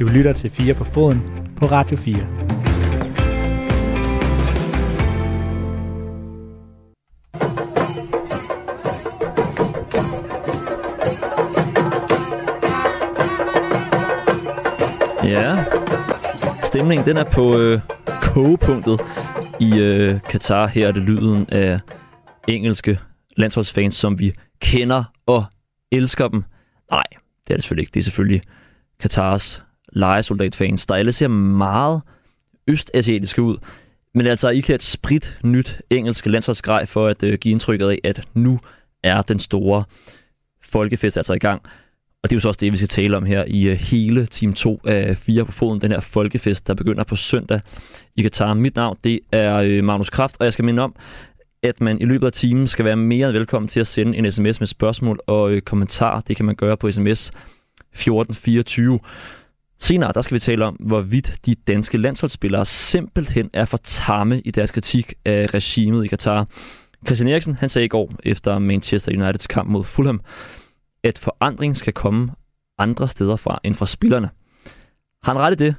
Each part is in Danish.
Du lytter til 4 på foden på Radio 4. Ja, stemningen den er på øh, kogepunktet i øh, Katar. Her er det lyden af engelske landsholdsfans, som vi kender og elsker dem. Nej, det er det selvfølgelig ikke. Det er selvfølgelig Katars legesoldatfans, der alle ser meget østasiatiske ud. Men altså ikke et sprit nyt engelsk landsholdsgrej for at øh, give indtrykket af, at nu er den store folkefest altså i gang. Og det er jo så også det, vi skal tale om her i øh, hele Team 2 af 4 på foden, den her folkefest, der begynder på søndag i Katar. Mit navn, det er øh, Magnus Kraft, og jeg skal minde om, at man i løbet af timen skal være mere end velkommen til at sende en sms med spørgsmål og øh, kommentar. Det kan man gøre på sms 1424. Senere der skal vi tale om, hvorvidt de danske landsholdsspillere simpelthen er for tamme i deres kritik af regimet i Katar. Christian Eriksen han sagde i går efter Manchester Uniteds kamp mod Fulham, at forandring skal komme andre steder fra end fra spillerne. Har han ret i det?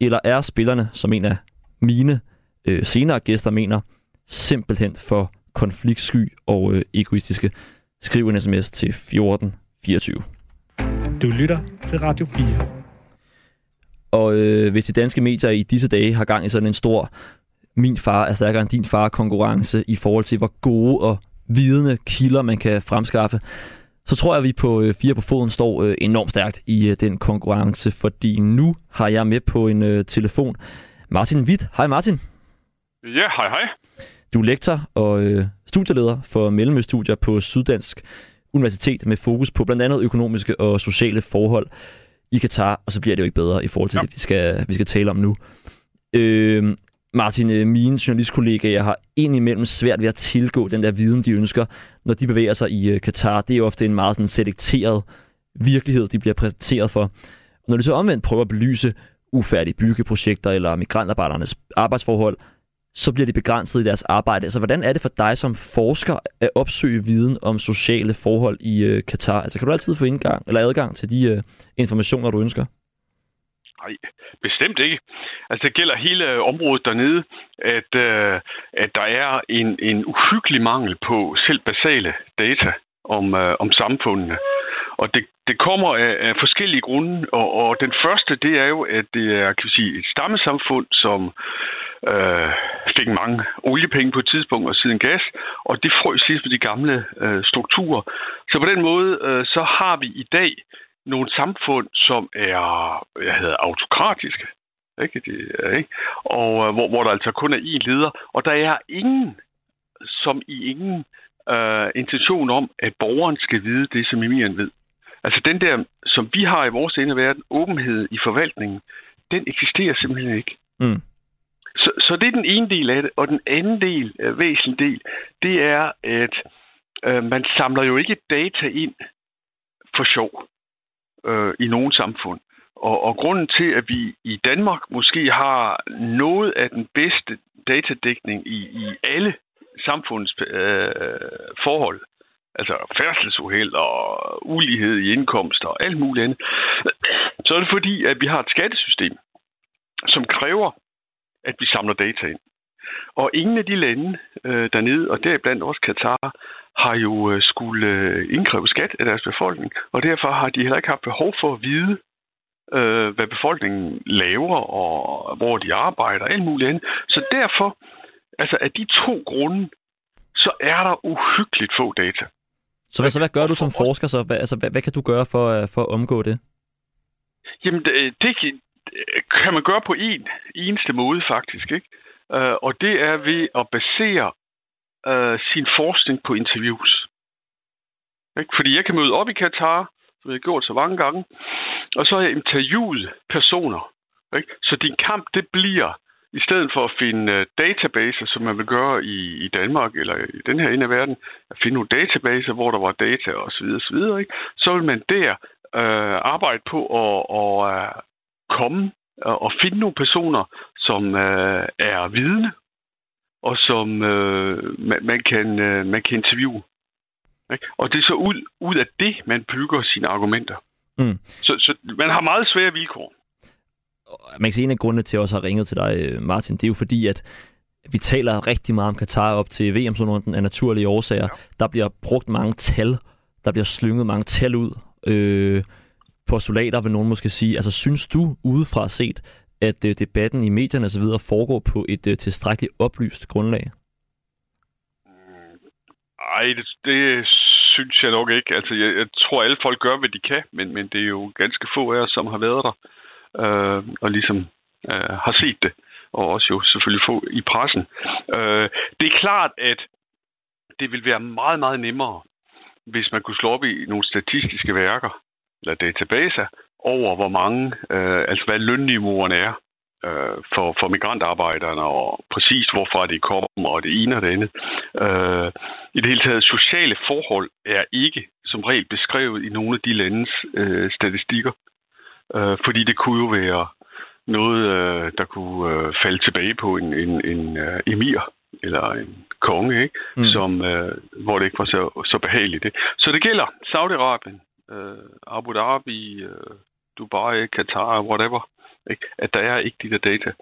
Eller er spillerne, som en af mine øh, senere gæster mener, simpelthen for konfliktsky og øh, egoistiske? Skriv en sms til 1424. Du lytter til Radio 4. Og øh, hvis de danske medier i disse dage har gang i sådan en stor min far er stærkere end din far konkurrence i forhold til, hvor gode og vidende kilder man kan fremskaffe, så tror jeg, at vi på øh, fire på foden står øh, enormt stærkt i øh, den konkurrence, fordi nu har jeg med på en øh, telefon Martin Witt. Hej Martin. Ja, hej hej. Du er lektor og øh, studieleder for Mellemøststudier på Syddansk Universitet med fokus på blandt andet økonomiske og sociale forhold i Katar, og så bliver det jo ikke bedre i forhold til ja. det, vi skal, vi skal tale om nu. Øh, Martin, øh, mine journalistkollegaer har indimellem svært ved at tilgå den der viden, de ønsker, når de bevæger sig i Katar. Det er ofte en meget sådan selekteret virkelighed, de bliver præsenteret for. Når de så omvendt prøver at belyse ufærdige byggeprojekter eller migrantarbejdernes arbejdsforhold, så bliver de begrænset i deres arbejde. Altså, hvordan er det for dig som forsker at opsøge viden om sociale forhold i øh, Katar? Altså, kan du altid få indgang eller adgang til de øh, informationer, du ønsker? Nej, bestemt ikke. Altså, det gælder hele øh, området dernede, at, øh, at der er en, en uhyggelig mangel på selv basale data om, øh, om samfundene. Og det, det kommer af, af forskellige grunde, og, og den første, det er jo, at det er kan vi sige, et stammesamfund, som øh, fik mange oliepenge på et tidspunkt og siden gas, og det frøs sidst med de gamle øh, strukturer. Så på den måde, øh, så har vi i dag nogle samfund, som er jeg hedder, autokratiske, ikke? Det, øh, ikke? og øh, hvor, hvor der altså kun er én leder, og der er ingen, som i ingen øh, intention om, at borgeren skal vide det, som Emilien ved. Altså den der, som vi har i vores ende verden, åbenhed i forvaltningen, den eksisterer simpelthen ikke. Mm. Så, så det er den ene del af det. Og den anden del, øh, væsentlig del, det er, at øh, man samler jo ikke data ind for sjov øh, i nogen samfund. Og, og grunden til, at vi i Danmark måske har noget af den bedste datadækning i, i alle samfundets øh, forhold, altså færdselsuheld og ulighed i indkomst og alt muligt andet, så er det fordi, at vi har et skattesystem, som kræver, at vi samler data ind. Og ingen af de lande øh, dernede, og deriblandt også Katar, har jo øh, skulle øh, indkræve skat af deres befolkning, og derfor har de heller ikke haft behov for at vide, øh, hvad befolkningen laver, og hvor de arbejder, og alt muligt andet. Så derfor, altså af de to grunde, så er der uhyggeligt få data. Så hvad, så hvad gør du som forsker så? Hvad, altså, hvad, hvad kan du gøre for, øh, for at omgå det? Jamen, det, det kan man gøre på en eneste måde faktisk, ikke? Uh, og det er ved at basere uh, sin forskning på interviews. Ikke? Fordi jeg kan møde op i Katar, som jeg har gjort så mange gange, og så har jeg interviewet personer. Ikke? Så din kamp, det bliver, i stedet for at finde uh, databaser, som man vil gøre i, i Danmark eller i den her ende af verden, at finde nogle databaser, hvor der var data osv., osv. Ikke? så vil man der uh, arbejde på at, at, komme og finde nogle personer, som øh, er vidne, og som øh, man, man, kan, øh, man kan interviewe. Ikke? Og det er så ud, ud af det, man bygger sine argumenter. Mm. Så, så man har meget svære vilkår. Man kan sige, en af grundene til, at jeg også har ringet til dig, øh, Martin, det er jo fordi, at vi taler rigtig meget om Katar op til VM, sådan den af naturlige årsager. Ja. Der bliver brugt mange tal, der bliver slynget mange tal ud. Øh, postulater, vil nogen måske sige. Altså, synes du udefra set, at øh, debatten i medierne osv. foregår på et øh, tilstrækkeligt oplyst grundlag? Nej, det, det synes jeg nok ikke. Altså, jeg, jeg tror, alle folk gør, hvad de kan, men, men det er jo ganske få af os, som har været der øh, og ligesom øh, har set det, og også jo selvfølgelig få i pressen. Øh, det er klart, at det vil være meget, meget nemmere, hvis man kunne slå op i nogle statistiske værker, eller databaser, over hvor mange, øh, altså hvad lønniveauerne er øh, for, for migrantarbejderne, og præcis hvorfra de kommer, og det ene og det andet. Øh, I det hele taget, sociale forhold er ikke som regel beskrevet i nogle af de landes øh, statistikker. Øh, fordi det kunne jo være noget, øh, der kunne øh, falde tilbage på en, en, en uh, emir eller en konge, ikke? Mm. Som, øh, hvor det ikke var så, så behageligt. Det. Så det gælder Saudi-Arabien, øh, Abu Dhabi, øh, Dubai, Katar, whatever. Ikke? At der er ikke de der data.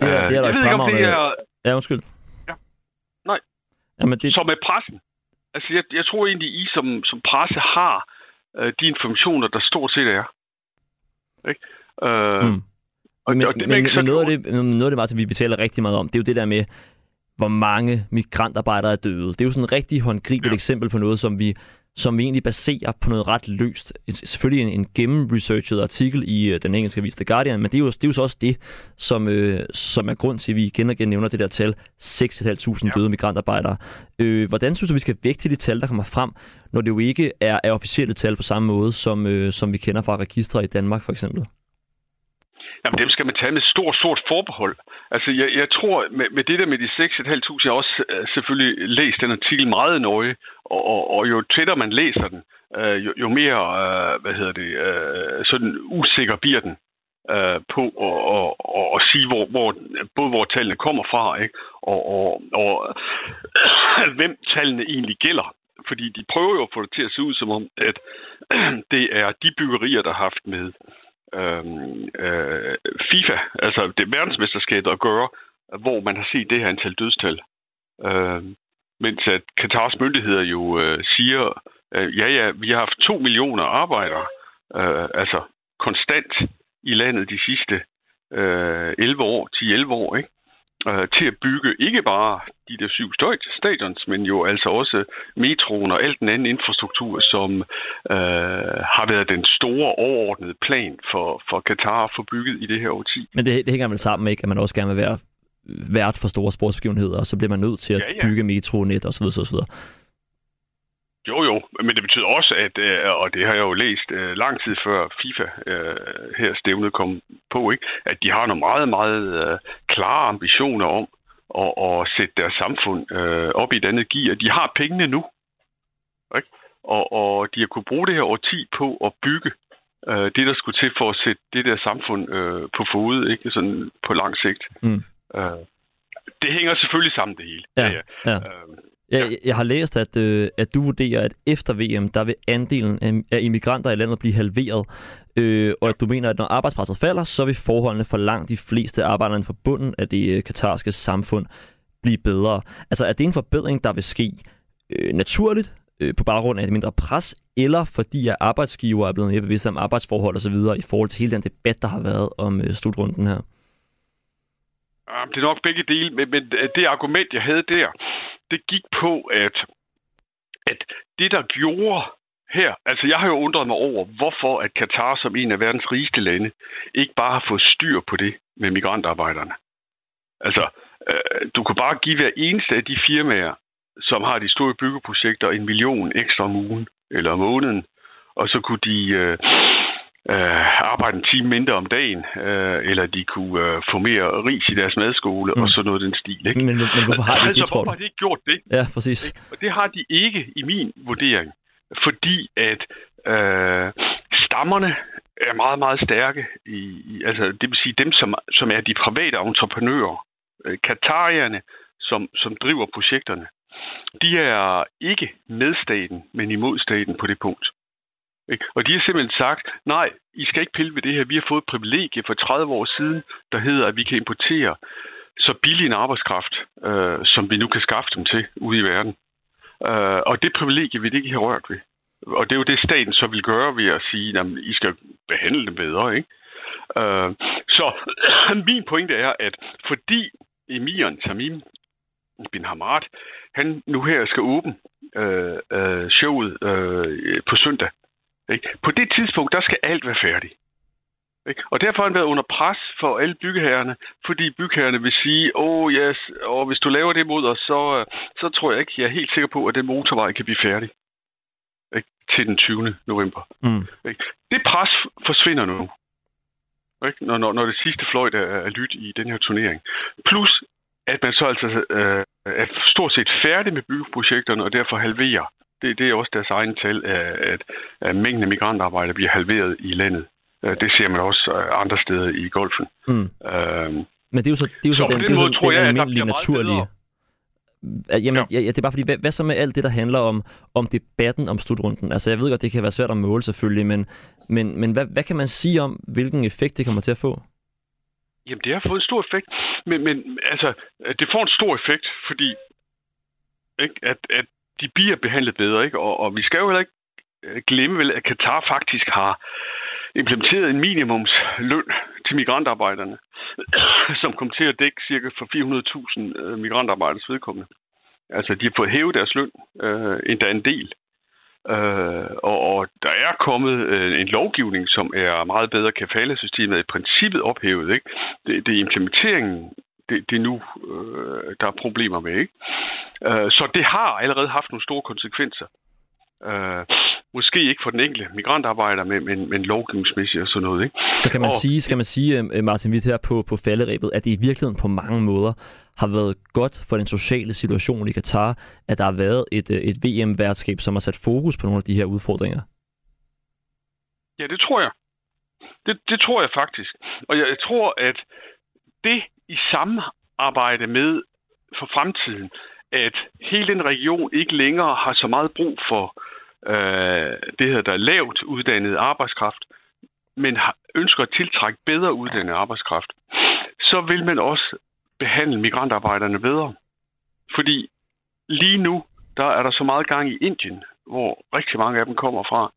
Ja, det er der jeg ved ikke, om det er... Ja, undskyld. Ja. Nej. Jamen, det... Som med pressen. Altså, jeg, jeg tror egentlig, I som, som presse har øh, de informationer, der stort set er. Ikke? Øh, mm. og, men, og det men, men noget, af det, noget af det, Martin, vi betaler rigtig meget om, det er jo det der med, hvor mange migrantarbejdere er døde. Det er jo sådan et rigtig håndgribeligt ja. eksempel på noget, som vi som vi egentlig baserer på noget ret løst. Selvfølgelig en, en gennemresearchet artikel i uh, den engelske avis The Guardian, men det er, jo, det er jo så også det, som, øh, som er grund til, at vi igen og igen nævner det der tal, 6.500 ja. døde migrantarbejdere. Øh, hvordan synes du, vi skal vægte de tal, der kommer frem, når det jo ikke er, er officielle tal på samme måde, som, øh, som vi kender fra registre i Danmark for eksempel? Jamen, dem skal man tage med stort, stort forbehold. Altså, jeg, jeg tror, med, med det der med de 6.500, jeg har også øh, selvfølgelig læst den artikel meget nøje, og, og, og jo tættere man læser den, øh, jo, jo mere, øh, hvad hedder det, øh, sådan usikker bliver den øh, på at og, og, og sige, hvor, hvor, både hvor tallene kommer fra, ikke? Og, og, og hvem tallene egentlig gælder. Fordi de prøver jo at få det til at se ud som om, at det er de byggerier, der har haft med øh, øh, FIFA, altså det verdensmesterskabet at gøre, hvor man har set det her antal dødstal. Øh, mens at Katars myndigheder jo øh, siger, øh, ja ja, vi har haft to millioner arbejdere, øh, altså konstant i landet de sidste øh, 11 år, 10-11 år, ikke? Øh, til at bygge ikke bare de der syv stadions, men jo altså også metroen og alt den anden infrastruktur, som øh, har været den store overordnede plan for, for Katar at få bygget i det her årti. Men det, det hænger vel sammen med, at man også gerne vil være vært for store sportsbegivenheder, og så bliver man nødt til at ja, ja. bygge metronet osv. osv. Jo, jo, men det betyder også, at, øh, og det har jeg jo læst øh, lang tid før FIFA øh, her stævnet kom på, ikke, at de har nogle meget, meget klare ambitioner om at, at sætte deres samfund op i et andet gear. De har pengene nu, ikke? Og, og de har kunne bruge det her årti på at bygge det, der skulle til for at sætte det der samfund på fod, ikke sådan på lang sigt. Mm. det hænger selvfølgelig sammen, det hele. Ja, ja. Jeg, jeg har læst, at, øh, at du vurderer, at efter VM, der vil andelen af immigranter i landet blive halveret, øh, og at du mener, at når arbejdspresset falder, så vil forholdene for langt de fleste arbejdere på bunden af det øh, katarske samfund blive bedre. Altså er det en forbedring, der vil ske øh, naturligt, øh, på baggrund af et mindre pres, eller fordi at arbejdsgiver er blevet mere bevidste om arbejdsforhold osv. i forhold til hele den debat, der har været om øh, slutrunden her? Det er nok begge dele, men, men det argument, jeg havde der, det gik på, at, at det, der gjorde her, altså jeg har jo undret mig over, hvorfor at Katar som en af verdens rigeste lande ikke bare har fået styr på det med migrantarbejderne. Altså, øh, du kan bare give hver eneste af de firmaer, som har de store byggeprojekter, en million ekstra om ugen eller om måneden, og så kunne de øh, øh, arbejde en time mindre om dagen, øh, eller de kunne øh, få mere ris i deres madskole, mm. og så noget den stil. Ikke? Men, men hvorfor har de altså, det, tror hvorfor har de ikke gjort det? Ja, præcis. Ikke? Og det har de ikke i min vurdering, fordi at øh, stammerne er meget, meget stærke. I, i, altså, det vil sige dem, som, som er de private entreprenører, øh, katarierne, som, som driver projekterne, de er ikke med staten, men imod staten på det punkt. Ikke? Og de har simpelthen sagt, nej, I skal ikke pille ved det her. Vi har fået et privilegie for 30 år siden, der hedder, at vi kan importere så billig en arbejdskraft, øh, som vi nu kan skaffe dem til ude i verden. Øh, og det privilegie vil det ikke have rørt ved. Og det er jo det, staten så vil gøre ved at sige, at I skal behandle dem bedre. Ikke? Øh, så min pointe er, at fordi emiren Tamim bin Hamad, han nu her skal åbne øh, øh, showet øh, på søndag. Ikke? På det tidspunkt, der skal alt være færdigt. Ikke? Og derfor har han været under pres for alle byggeherrerne, fordi bygherrerne vil sige, åh oh, yes, og hvis du laver det mod os, så, så tror jeg ikke, jeg er helt sikker på, at den motorvej kan blive færdig ikke? til den 20. november. Mm. Ikke? Det pres forsvinder nu, ikke? Når, når, når det sidste fløjt er, er lyt i den her turnering. Plus, at man så altså øh, er stort set færdig med byggeprojekterne, og derfor halverer. Det, det er også deres egen tal, at, at mængden af migrantarbejdere bliver halveret i landet. Øh, det ser man også øh, andre steder i golfen. Mm. Øhm, Men det er jo så, det er jo så, så den, det er jo så den jeg, almindelige naturlige... Jamen, ja. Ja, det er bare fordi, hvad, hvad så med alt det, der handler om, om debatten om slutrunden? Altså, jeg ved godt, det kan være svært at måle selvfølgelig, men, men, men hvad, hvad kan man sige om, hvilken effekt det kommer til at få? Jamen, det har fået en stor effekt, men, men altså, det får en stor effekt, fordi ikke, at, at de bliver behandlet bedre, ikke? Og, og vi skal jo heller ikke øh, glemme vel, at Katar faktisk har implementeret en minimumsløn til migrantarbejderne, som kom til at dække cirka for 400.000 øh, migrantarbejderes vedkommende. Altså, de har fået hævet deres løn øh, endda en del. Øh, og, og der er kommet øh, en lovgivning, som er meget bedre. kan falde systemet i princippet ophævet. Ikke? Det, det er implementeringen, det, det er nu, øh, der er problemer med. Ikke? Øh, så det har allerede haft nogle store konsekvenser. Øh, måske ikke for den enkelte migrantarbejder, men, men, men lovgivningsmæssigt og sådan noget. Ikke? Så kan man og, sige, skal man sige, øh, Martin Witt her på, på falderæbet, at det i virkeligheden på mange måder har været godt for den sociale situation i Katar, at der har været et, øh, et VM-værtskab, som har sat fokus på nogle af de her udfordringer? Ja, det tror jeg. Det, det tror jeg faktisk. Og jeg, jeg tror, at det i samarbejde med for fremtiden, at hele den region ikke længere har så meget brug for øh, det her, der lavt uddannet arbejdskraft, men ønsker at tiltrække bedre uddannet arbejdskraft, så vil man også behandle migrantarbejderne bedre. Fordi lige nu, der er der så meget gang i Indien, hvor rigtig mange af dem kommer fra.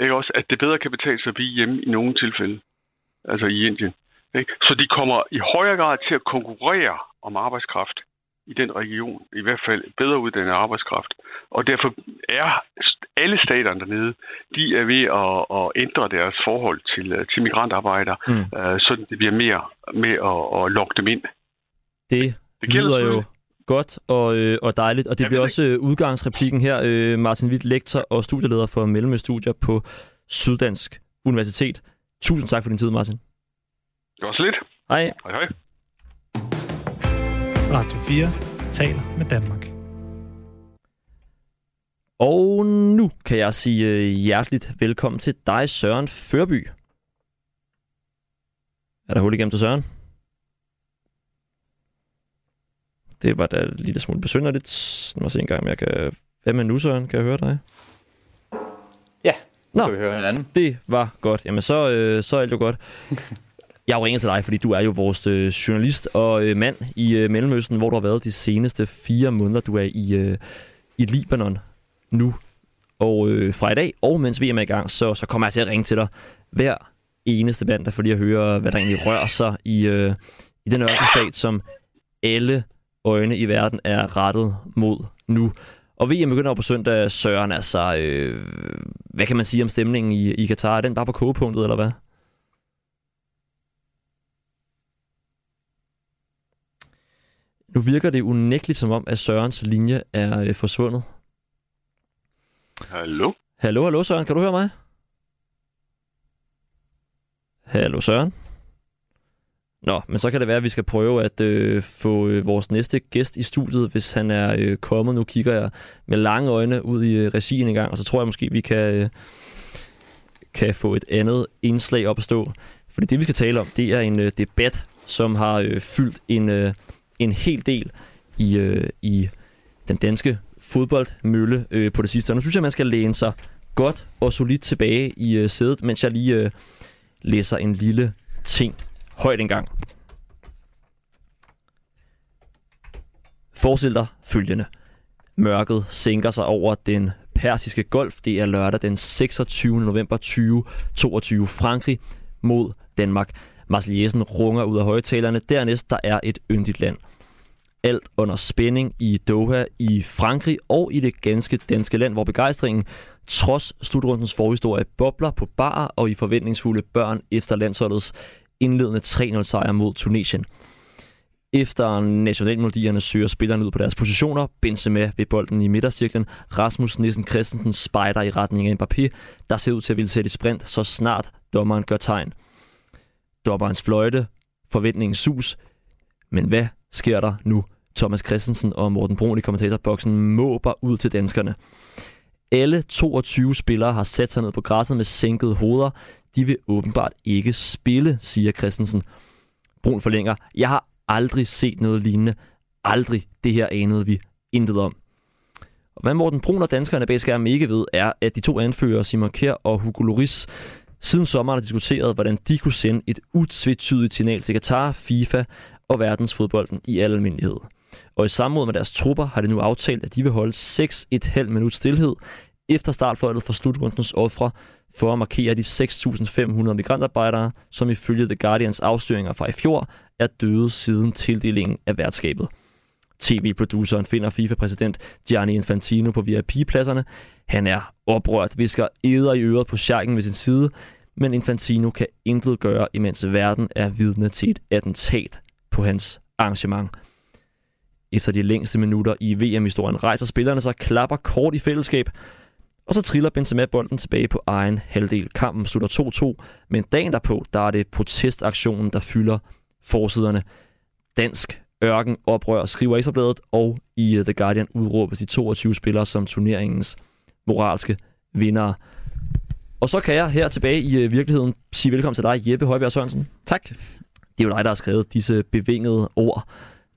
Ikke også, at det bedre kan betale sig at blive hjemme i nogle tilfælde. Altså i Indien. Ikke? Så de kommer i højere grad til at konkurrere om arbejdskraft i den region, i hvert fald bedre uddannet arbejdskraft. Og derfor er alle staterne dernede, de er ved at, at ændre deres forhold til, til migrantarbejdere, mm. uh, så det bliver mere med at, at lokke dem ind. Det, det lyder jo godt og, øh, og dejligt, og det ja, bliver også øh, udgangsreplikken her. Øh, Martin Witt, lektor og studieleder for Mellemøststudier på Syddansk Universitet. Tusind tak for din tid, Martin. Det var så lidt. Hej. Hej, hej. Radio 4 taler med Danmark. Og nu kan jeg sige øh, hjerteligt velkommen til dig, Søren Førby. Er der hul igennem til Søren? Det var da lidt smule besynderligt. Nu må se en gang, om jeg kan... Hvad med nu, Søren? Kan jeg høre dig? Ja, nu Nå, kan vi høre hinanden. Det var godt. Jamen, så, øh, så er alt jo godt. Jeg ringer til dig, fordi du er jo vores øh, journalist og øh, mand i øh, Mellemøsten, hvor du har været de seneste fire måneder. Du er i, øh, i Libanon nu. Og øh, fra i dag, og mens vi er i gang, så, så kommer jeg til at ringe til dig hver eneste band, der for lige at høre, hvad der egentlig rører sig i, øh, i den ørkenstat, som alle øjne i verden er rettet mod nu. Og VM begynder på søndag, Søren, altså, øh, hvad kan man sige om stemningen i, i Katar? Er den bare på kogepunktet, eller hvad? Nu virker det unægteligt som om, at Sørens linje er øh, forsvundet. Hallo? Hallo, hallo Søren, kan du høre mig? Hallo Søren? Nå, men så kan det være, at vi skal prøve at øh, få øh, vores næste gæst i studiet, hvis han er øh, kommet. Nu kigger jeg med lange øjne ud i øh, regien en gang, og så tror jeg måske, vi kan, øh, kan få et andet indslag op at stå. Fordi det, vi skal tale om, det er en øh, debat, som har øh, fyldt en, øh, en hel del i, øh, i den danske fodboldmølle øh, på det sidste. Og nu synes jeg, man skal læne sig godt og solidt tilbage i øh, sædet, mens jeg lige øh, læser en lille ting højt engang. Forestil dig følgende. Mørket sænker sig over den persiske golf. Det er lørdag den 26. november 2022. Frankrig mod Danmark. Marseillesen runger ud af højtalerne. Dernæst der er et yndigt land. Alt under spænding i Doha i Frankrig og i det ganske danske land, hvor begejstringen trods slutrundens forhistorie bobler på bar og i forventningsfulde børn efter landsholdets indledende 3-0 sejr mod Tunesien. Efter nationalmelodierne søger spillerne ud på deres positioner, Benzema ved bolden i midtercirklen, Rasmus Nissen Christensen spejder i retning af Mbappé, der ser ud til at ville sætte i sprint, så snart dommeren gør tegn. Dommerens fløjte, forventningens sus, men hvad sker der nu? Thomas Christensen og Morten Brun i kommentatorboksen måber ud til danskerne. Alle 22 spillere har sat sig ned på græsset med sænkede hoveder. De vil åbenbart ikke spille, siger Christensen. Brun forlænger. Jeg har aldrig set noget lignende. Aldrig. Det her anede vi intet om. Og hvad Morten Brun og danskerne bag skærmen ikke ved, er, at de to anfører, Simon Kjær og Hugo Loris, siden sommeren har diskuteret, hvordan de kunne sende et utvetydigt signal til Katar, FIFA og verdensfodbolden i al almindelighed. Og i samråd med deres trupper har de nu aftalt, at de vil holde 6,5 minut stillhed efter startfløjtet for slutrundens ofre for at markere de 6.500 migrantarbejdere, som ifølge The Guardians afsløringer fra i fjor er døde siden tildelingen af værtskabet. TV-produceren finder FIFA-præsident Gianni Infantino på VIP-pladserne. Han er oprørt, visker æder i øret på sjakken ved sin side, men Infantino kan intet gøre, imens verden er vidne til et attentat på hans arrangement. Efter de længste minutter i VM-historien rejser spillerne sig klapper kort i fællesskab, og så triller Benzema bolden tilbage på egen halvdel. Kampen slutter 2-2, men dagen derpå, der er det protestaktionen, der fylder forsiderne. Dansk ørken oprør skriver Ekstrabladet, og i uh, The Guardian udråbes de 22 spillere som turneringens moralske vindere. Og så kan jeg her tilbage i uh, virkeligheden sige velkommen til dig, Jeppe Højbjerg Sørensen. Tak. Det er jo dig, der har skrevet disse bevingede ord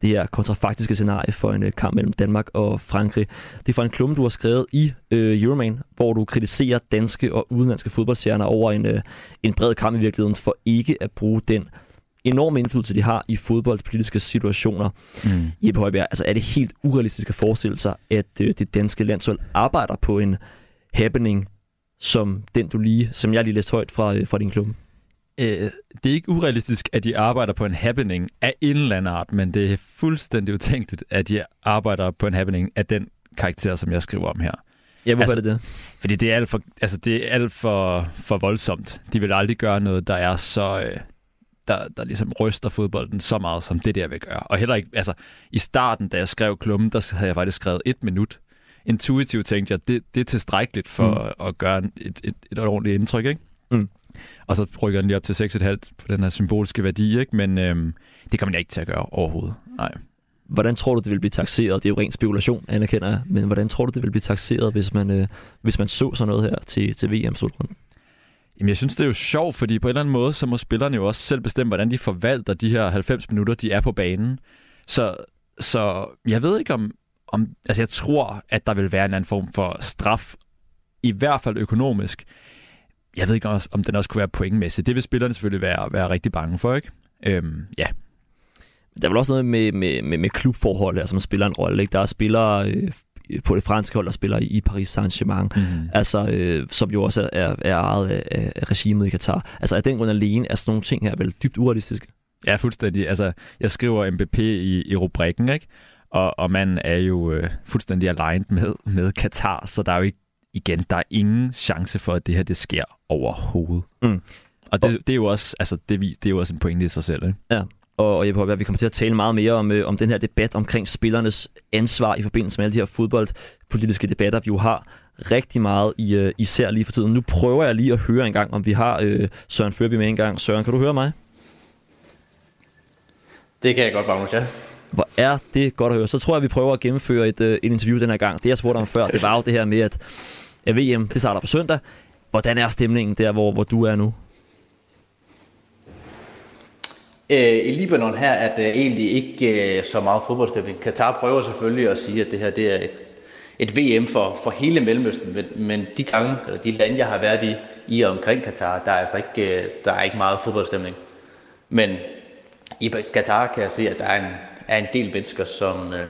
det her kontrafaktiske scenarie for en uh, kamp mellem Danmark og Frankrig. Det er fra en klumme, du har skrevet i uh, Euroman, hvor du kritiserer danske og udenlandske fodboldstjerner over en, uh, en bred kamp i virkeligheden for ikke at bruge den enorme indflydelse, de har i fodboldpolitiske situationer. Mm. Jeppe Højbjerg, altså er det helt urealistisk at forestille sig, at uh, det danske landshold arbejder på en happening, som den du lige, som jeg lige læste højt fra, uh, fra din klub? Øh, det er ikke urealistisk, at de arbejder på en happening af en eller anden art, men det er fuldstændig utænkeligt, at de arbejder på en happening af den karakter, som jeg skriver om her. Ja, hvorfor altså, er det det? Fordi det er alt for, altså det er alt for, for voldsomt. De vil aldrig gøre noget, der er så... Øh, der, der ligesom ryster fodbolden så meget, som det der vil gøre. Og heller ikke, altså i starten, da jeg skrev klummen, der havde jeg faktisk skrevet et minut. Intuitivt tænkte jeg, det, det er tilstrækkeligt for mm. at gøre et, et, et, et ordentligt indtryk, ikke? Og så rykker den lige op til 6,5 på den her symbolske værdi, ikke? men øhm, det kommer jeg ikke til at gøre overhovedet. Nej. Hvordan tror du, det vil blive taxeret? Det er jo ren spekulation, anerkender jeg. Men hvordan tror du, det vil blive taxeret, hvis man, øh, hvis man så sådan noget her til, til VM slutrunden? Jamen, jeg synes, det er jo sjovt, fordi på en eller anden måde, så må spillerne jo også selv bestemme, hvordan de forvalter de her 90 minutter, de er på banen. Så, så jeg ved ikke om, om... Altså, jeg tror, at der vil være en anden form for straf, i hvert fald økonomisk, jeg ved ikke, om den også kunne være pointmæssig. Det vil spillerne selvfølgelig være, være rigtig bange for, ikke? Øhm, ja. Der er vel også noget med, med, med, med klubforhold, altså man spiller en rolle. Ikke? Der er spillere øh, på det franske hold, der spiller i Paris Saint-Germain, mm-hmm. altså, øh, som jo også er, er ejet af, af regimet i Katar. Altså af den grund alene er sådan nogle ting her vel dybt urealistiske. Ja, fuldstændig. Altså, jeg skriver MBP i, i rubrikken, ikke? Og, og man er jo øh, fuldstændig aligned med, med Katar, så der er jo ikke igen, der er ingen chance for, at det her det sker overhovedet. Mm. Og det, det, er jo også, altså, det, det er jo også en pointe i sig selv. Ikke? Ja, og, og jeg håber, at vi kommer til at tale meget mere om, øh, om den her debat omkring spillernes ansvar i forbindelse med alle de her fodboldpolitiske debatter, vi jo har rigtig meget, i, uh, især lige for tiden. Nu prøver jeg lige at høre en gang, om vi har uh, Søren Førby med en gang. Søren, kan du høre mig? Det kan jeg godt, Magnus, ja. Hvor er det godt at høre. Så tror jeg, at vi prøver at gennemføre et, uh, et interview den her gang. Det, jeg spurgte om før, det var jo det her med, at at VM det starter på søndag. Hvordan er stemningen der, hvor, hvor du er nu? Øh, I Libanon her er det egentlig ikke øh, så meget fodboldstemning. Katar prøver selvfølgelig at sige, at det her det er et, et VM for, for hele Mellemøsten, men, men de gange, eller de lande, jeg har været i, i og omkring Katar, der er altså ikke, øh, der er ikke meget fodboldstemning. Men i Katar kan jeg se, at der er en, er en del mennesker, som, øh,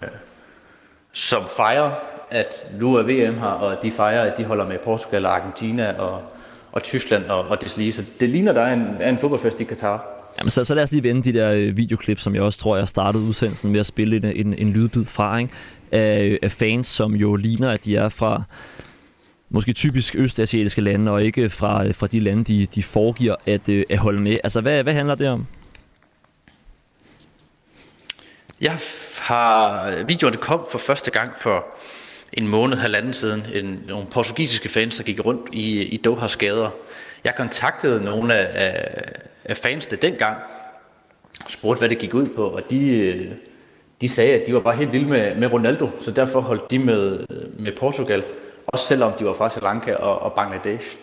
som fejrer, at nu er VM her, og de fejrer, at de holder med Portugal og Argentina og, og Tyskland og, og det lige. Så det ligner, der er en, er en fodboldfest i Katar. Jamen, så, så lad os lige vende de der øh, videoklip, som jeg også tror, jeg startede udsendelsen med at spille en, en, en lydbid fra, ikke? Af, af fans, som jo ligner, at de er fra måske typisk østasiatiske lande, og ikke fra, fra de lande, de, de foregiver at, øh, at holde med. Altså, hvad, hvad handler det om? Jeg har... Videoerne kom for første gang for en måned, halvanden siden. En, nogle portugisiske fans, der gik rundt i, i Dohas gader. Jeg kontaktede nogle af, af, af fansene dengang, og spurgte, hvad det gik ud på, og de, de sagde, at de var bare helt vilde med, med Ronaldo, så derfor holdt de med, med Portugal, også selvom de var fra Sri Lanka og, og Bangladesh.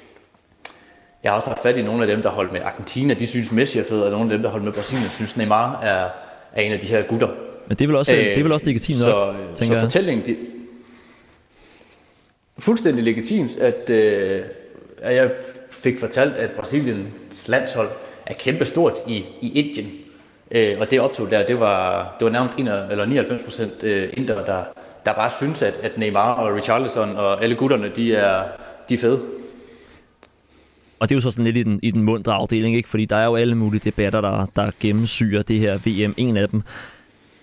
Jeg har også haft fat i nogle af dem, der holdt med Argentina, de synes Messi er fed, og nogle af dem, der holdt med Brasilien, synes Neymar er, er en af de her gutter. Men det er vel også, øh, det er vel også legitimt så, nok, tænker så fortællingen, de, fuldstændig legitimt, at, øh, at jeg fik fortalt, at Brasiliens landshold er kæmpestort i, i Indien. Øh, og det optog der, det var, det var nærmest 1, eller 99 procent øh, inder, der, der bare synes, at, at Neymar og Richarlison og alle gutterne, de er, de er fede. Og det er jo så sådan lidt i den, i den mundre afdeling, ikke? fordi der er jo alle mulige debatter, der, der gennemsyrer det her VM. En af dem,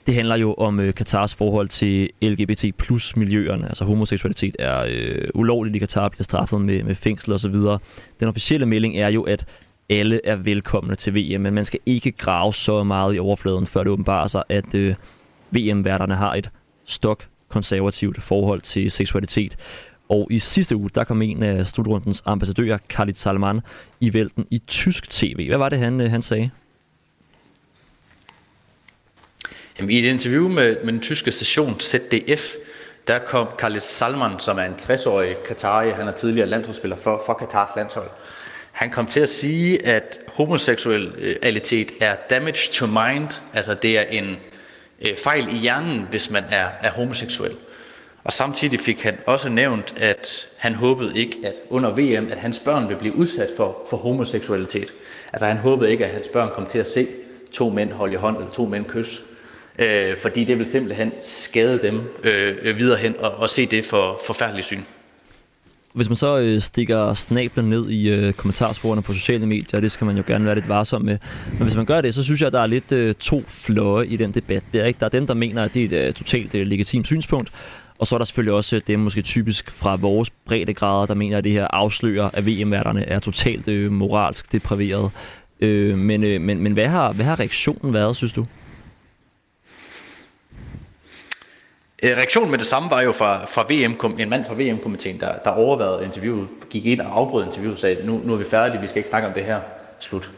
det handler jo om øh, Katars forhold til LGBT plus miljøerne. Altså homoseksualitet er øh, ulovligt i Katar, bliver straffet med, med fængsel osv. Den officielle melding er jo, at alle er velkomne til VM, men man skal ikke grave så meget i overfladen, før det åbenbarer sig, at øh, VM-værterne har et stok konservativt forhold til seksualitet. Og i sidste uge, der kom en af slutrundens ambassadører, Khalid Salman, i vælten i tysk tv. Hvad var det, han, øh, han sagde? Jamen, I et interview med, med den tyske station ZDF, der kom Khalid Salman, som er en 60-årig Katari, han er tidligere landsholdsspiller for, for Katars landshold. Han kom til at sige, at homoseksualitet øh, er damage to mind, altså det er en øh, fejl i hjernen, hvis man er, er homoseksuel. Og samtidig fik han også nævnt, at han håbede ikke, at under VM, at hans børn ville blive udsat for, for homoseksualitet. Altså han håbede ikke, at hans børn kom til at se to mænd holde i hånd, eller to mænd kysse. Øh, fordi det vil simpelthen skade dem øh, videre hen, og, og se det for forfærdeligt syn. Hvis man så øh, stikker snablen ned i øh, kommentarsporene på sociale medier, det skal man jo gerne være lidt varsom med. Men hvis man gør det, så synes jeg, at der er lidt øh, to fløje i den debat. Det er, ikke? Der er dem, der mener, at det er et øh, totalt øh, legitimt synspunkt. Og så er der selvfølgelig også øh, dem, måske typisk fra vores breddegrader, der mener, at det her afslører, at VM-værterne er totalt øh, moralsk depriveret. Øh, men, øh, men, men hvad, har, hvad har reaktionen været, synes du? Øh, reaktionen med det samme var jo fra, fra VM, en mand fra VM-komiteen, der, der overvejede interviewet, gik ind og afbrød interviewet og sagde, nu, nu er vi færdige, vi skal ikke snakke om det her, slut.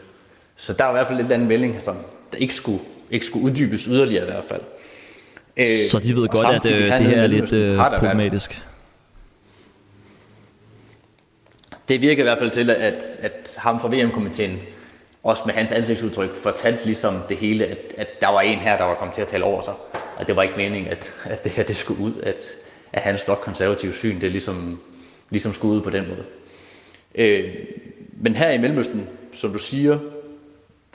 Så der var i hvert fald lidt anden melding, som der ikke skulle, ikke skulle uddybes yderligere i hvert fald. Øh, så de ved godt, at øh, det her er lidt øh, problematisk? Det virker i hvert fald til, at, at ham fra VM-komiteen, også med hans ansigtsudtryk, fortalte ligesom det hele, at, at der var en her, der var kommet til at tale over sig at det var ikke meningen, at, at det her det skulle ud, at, at hans stok konservative syn, det ligesom, ligesom skulle ud på den måde. Øh, men her i Mellemøsten, som du siger,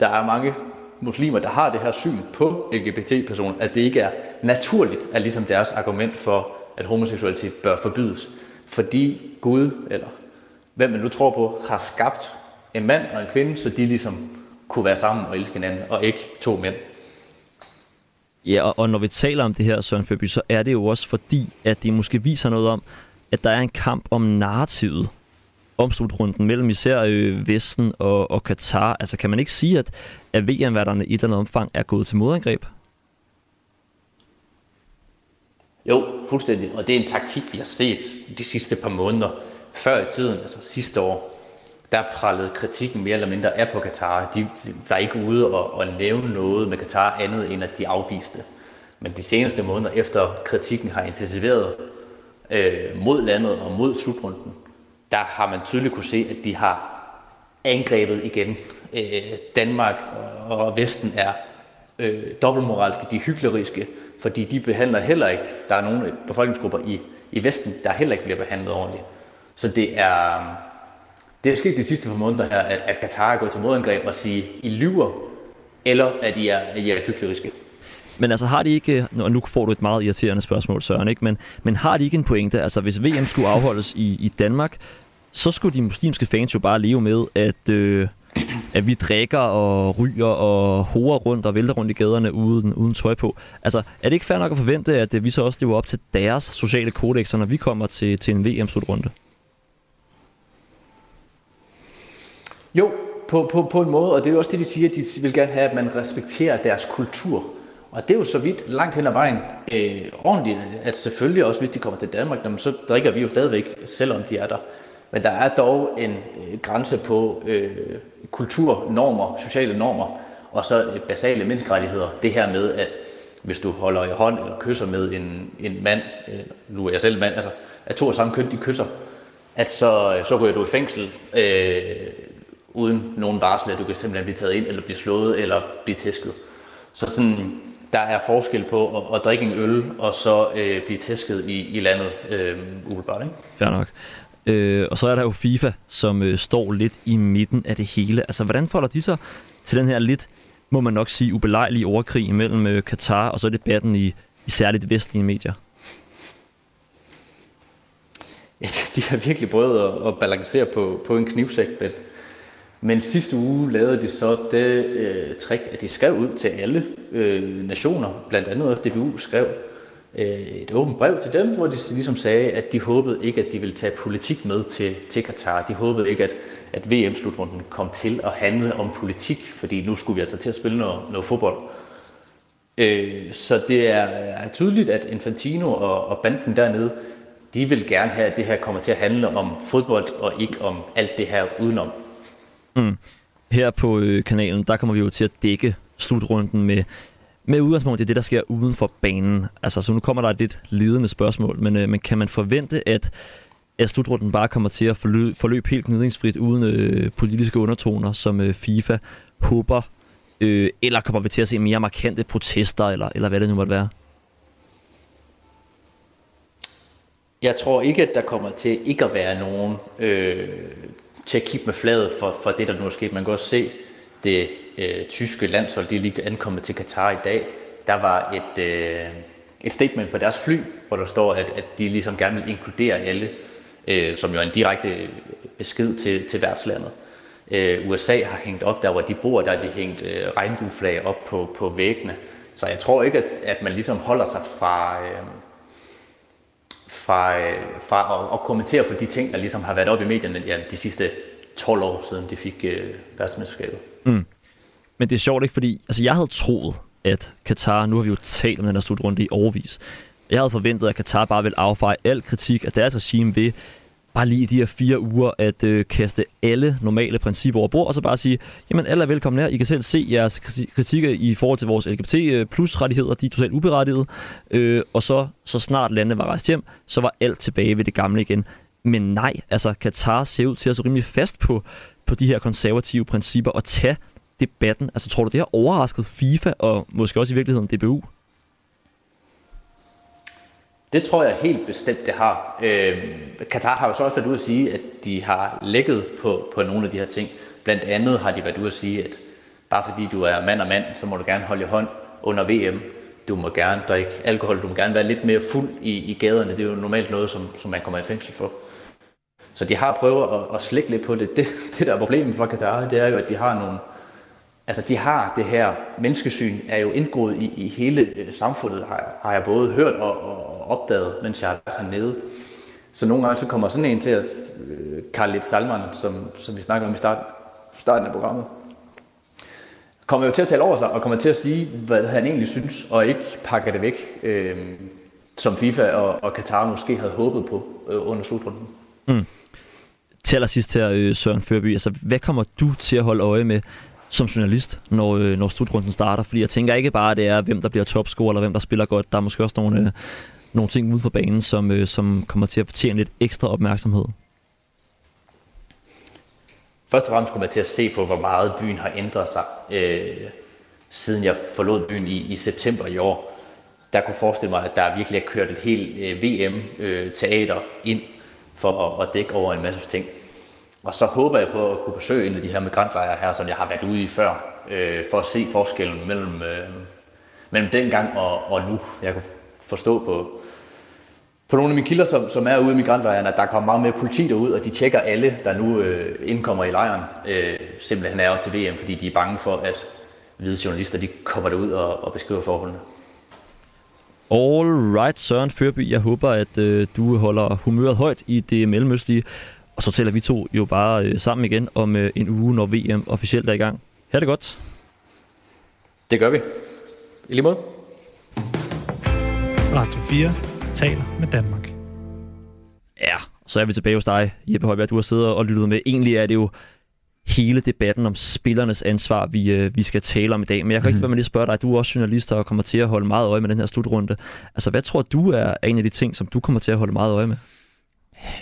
der er mange muslimer, der har det her syn på LGBT-personer, at det ikke er naturligt, at ligesom deres argument for, at homoseksualitet bør forbydes. Fordi Gud, eller hvem man nu tror på, har skabt en mand og en kvinde, så de ligesom kunne være sammen og elske hinanden, og ikke to mænd. Ja, og, og når vi taler om det her, Søren Føby, så er det jo også fordi, at det måske viser noget om, at der er en kamp om narrativet om slutrunden mellem især øh, Vesten og, og Katar. Altså kan man ikke sige, at, at VM-værterne i et eller andet omfang er gået til modangreb? Jo, fuldstændig. Og det er en taktik, vi har set de sidste par måneder. Før i tiden, altså sidste år, der prallede kritikken mere eller mindre af på Katar. De var ikke ude og, og nævne noget med Katar andet end at de afviste. Men de seneste måneder efter kritikken har intensiveret øh, mod landet og mod slutrunden, der har man tydeligt kunne se, at de har angrebet igen øh, Danmark og Vesten er øh, dobbeltmoralske, de hykleriske, fordi de behandler heller ikke, der er nogle befolkningsgrupper i, i Vesten, der heller ikke bliver behandlet ordentligt. Så det er, det er sket de sidste par måneder her, at, at Katar er gået til modangreb og sige, I lyver, eller at I er, I er hykleriske. Men altså har de ikke, og nu får du et meget irriterende spørgsmål, Søren, ikke? Men, men har de ikke en pointe? Altså hvis VM skulle afholdes i, i Danmark, så skulle de muslimske fans jo bare leve med, at, øh, at vi drikker og ryger og hoer rundt og vælter rundt i gaderne uden, uden tøj på. Altså er det ikke fair nok at forvente, at vi så også lever op til deres sociale kodexer, når vi kommer til, til en VM-slutrunde? Jo, på, på, på en måde, og det er jo også det, de siger, de vil gerne have, at man respekterer deres kultur. Og det er jo så vidt langt hen ad vejen øh, ordentligt, at selvfølgelig også, hvis de kommer til Danmark, så drikker vi jo stadigvæk, selvom de er der. Men der er dog en øh, grænse på øh, kulturnormer, sociale normer, og så øh, basale menneskerettigheder. Det her med, at hvis du holder i hånd eller kysser med en, en mand, øh, nu er jeg selv mand, altså at to af samme køn, de kysser, at så, øh, så ryger du i fængsel øh, uden nogen varsel, at du kan simpelthen blive taget ind, eller blive slået, eller blive tæsket. Så sådan, der er forskel på at, at drikke en øl, og så øh, blive tæsket i, i landet øh, umiddelbart. Ikke? Fair nok. Øh, og så er der jo FIFA, som øh, står lidt i midten af det hele. Altså, hvordan folder de sig til den her lidt, må man nok sige, ubelejlige overkrig mellem øh, Katar og så debatten i, i særligt vestlige medier? Ja, de har virkelig prøvet at, at balancere på, på en knivsæk, men, men sidste uge lavede de så det øh, trick, at de skrev ud til alle øh, nationer, blandt andet DBU skrev, Øh, et åbent brev til dem, hvor de ligesom sagde, at de håbede ikke, at de ville tage politik med til, til Katar. De håbede ikke, at, at VM-slutrunden kom til at handle om politik, fordi nu skulle vi altså til at spille noget, noget fodbold. Øh, så det er, er tydeligt, at Infantino og, og banden dernede, de vil gerne have, at det her kommer til at handle om fodbold og ikke om alt det her udenom. Mm. Her på øh, kanalen, der kommer vi jo til at dække slutrunden med med udgangspunkt i det, der sker uden for banen. Altså, så nu kommer der et lidt ledende spørgsmål, men, øh, men kan man forvente, at, at slutrunden bare kommer til at forløbe, forløbe helt gnidningsfrit uden øh, politiske undertoner, som øh, FIFA håber, øh, eller kommer vi til at se mere markante protester, eller, eller hvad det nu måtte være? Jeg tror ikke, at der kommer til ikke at være nogen øh, til at kigge med fladet for, for det, der nu er sket. Man kan også se det øh, tyske landshold, de er lige ankommet til Katar i dag, der var et, øh, et statement på deres fly, hvor der står, at, at de ligesom gerne vil inkludere alle, øh, som jo er en direkte besked til, til værtslandet. Øh, USA har hængt op der, hvor de bor, der har de hængt øh, regnbueflag op på, på væggene. Så jeg tror ikke, at, at man ligesom holder sig fra, øh, fra, øh, fra at, at kommentere på de ting, der ligesom har været op i medierne ja, de sidste 12 år siden de fik øh, verdensmesterskabet. Mm. Men det er sjovt ikke, fordi altså, jeg havde troet, at Katar, nu har vi jo talt om den her slutrunde i overvis, jeg havde forventet, at Katar bare ville affeje al kritik af deres regime ved bare lige de her fire uger at øh, kaste alle normale principper over bord, og så bare sige, jamen alle er velkomne her, I kan selv se jeres kritikker i forhold til vores LGBT øh, plus rettigheder, de er totalt uberettigede, øh, og så, så snart landet var rejst hjem, så var alt tilbage ved det gamle igen. Men nej, altså Katar ser ud til at så rimelig fast på, på de her konservative principper og tage debatten? Altså tror du, det har overrasket FIFA og måske også i virkeligheden DBU? Det tror jeg helt bestemt, det har. Øh, Katar har jo så også været ude at sige, at de har lækket på, på nogle af de her ting. Blandt andet har de været ude at sige, at bare fordi du er mand og mand, så må du gerne holde i hånd under VM. Du må gerne drikke alkohol, du må gerne være lidt mere fuld i, i gaderne. Det er jo normalt noget, som, som man kommer i fængsel for. Så de har prøvet at, at slække lidt på det. det. Det, der er problemet for Katar, det er jo, at de har nogle, altså de har det her menneskesyn, er jo indgået i, i hele øh, samfundet, har, har jeg både hørt og, og opdaget, mens jeg er hernede. Så nogle gange så kommer sådan en til os, øh, Karl Salman, som, som vi snakker om i start, starten af programmet, kommer jo til at tale over sig, og kommer til at sige, hvad han egentlig synes, og ikke pakker det væk, øh, som FIFA og, og Katar måske havde håbet på øh, under slutrunden. Mm. Til allersidst her, øh, Søren Førby, altså, hvad kommer du til at holde øje med som journalist, når, øh, når slutrunden starter? Fordi jeg tænker ikke bare, at det er, hvem der bliver topscorer, eller hvem der spiller godt. Der er måske også nogle, øh, nogle ting uden for banen, som, øh, som kommer til at fortjene lidt ekstra opmærksomhed. først og fremmest kommer jeg til at se på, hvor meget byen har ændret sig, øh, siden jeg forlod byen i, i september i år. Der kunne forestille mig, at der virkelig er kørt et helt øh, VM-teater øh, ind for at, at dække over en masse ting. Og så håber jeg på at kunne besøge en af de her migrantlejre her, som jeg har været ude i før, øh, for at se forskellen mellem, øh, mellem dengang og, og nu. Jeg kan forstå på, på nogle af mine kilder, som, som er ude i migrantlejren, at der kommer meget mere politi derud, og de tjekker alle, der nu øh, indkommer i lejren, øh, simpelthen er op til VM, fordi de er bange for, at hvide journalister de kommer derud og, og beskriver forholdene. All right, Søren Førby. Jeg håber, at øh, du holder humøret højt i det mellemøstlige. Og så tæller vi to jo bare øh, sammen igen om øh, en uge, når VM officielt er i gang. Her det godt. Det gør vi. I lige måde. Radio 4 taler med Danmark. Ja, så er vi tilbage hos dig, Jeppe Højberg. Du har siddet og lyttet med. Egentlig er det jo hele debatten om spillernes ansvar, vi, øh, vi skal tale om i dag. Men jeg kan mm. ikke mhm. være med lige at spørge dig. Du er også journalist og kommer til at holde meget øje med den her slutrunde. Altså, hvad tror du er en af de ting, som du kommer til at holde meget øje med?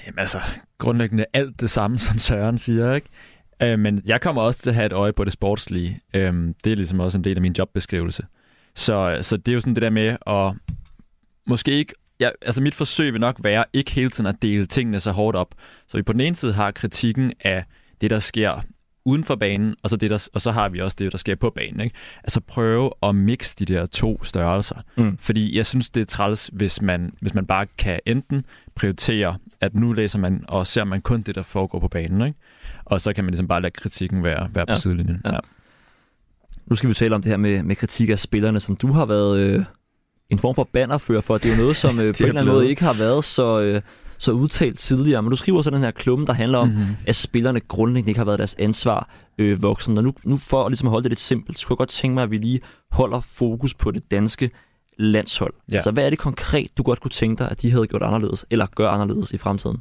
Jamen altså, grundlæggende alt det samme, som Søren siger, ikke? Øh, men jeg kommer også til at have et øje på det sportslige. Øh, det er ligesom også en del af min jobbeskrivelse. Så, så det er jo sådan det der med at måske ikke ja, altså mit forsøg vil nok være ikke hele tiden at dele tingene så hårdt op. Så vi på den ene side har kritikken af det, der sker uden for banen, og så, det, der, og så har vi også det, der sker på banen. Ikke? Altså prøve at mixe de der to størrelser. Mm. Fordi jeg synes, det er træls, hvis man, hvis man bare kan enten prioritere, at nu læser man og ser man kun det, der foregår på banen. Ikke? Og så kan man ligesom bare lade kritikken være, være på ja. sidelinjen. Ja. Ja. Nu skal vi tale om det her med, med kritik af spillerne, som du har været øh, en form for bannerfører for. Det er jo noget, som øh, på en eller anden måde ikke har været så, øh, så udtalt tidligere. Men du skriver så den her klumme, der handler om, mm-hmm. at spillerne grundlæggende ikke har været deres ansvar øh, voksen. Og nu, nu for at, ligesom holde det lidt simpelt, så kunne jeg godt tænke mig, at vi lige holder fokus på det danske landshold. Ja. Altså, hvad er det konkret, du godt kunne tænke dig, at de havde gjort anderledes, eller gør anderledes i fremtiden?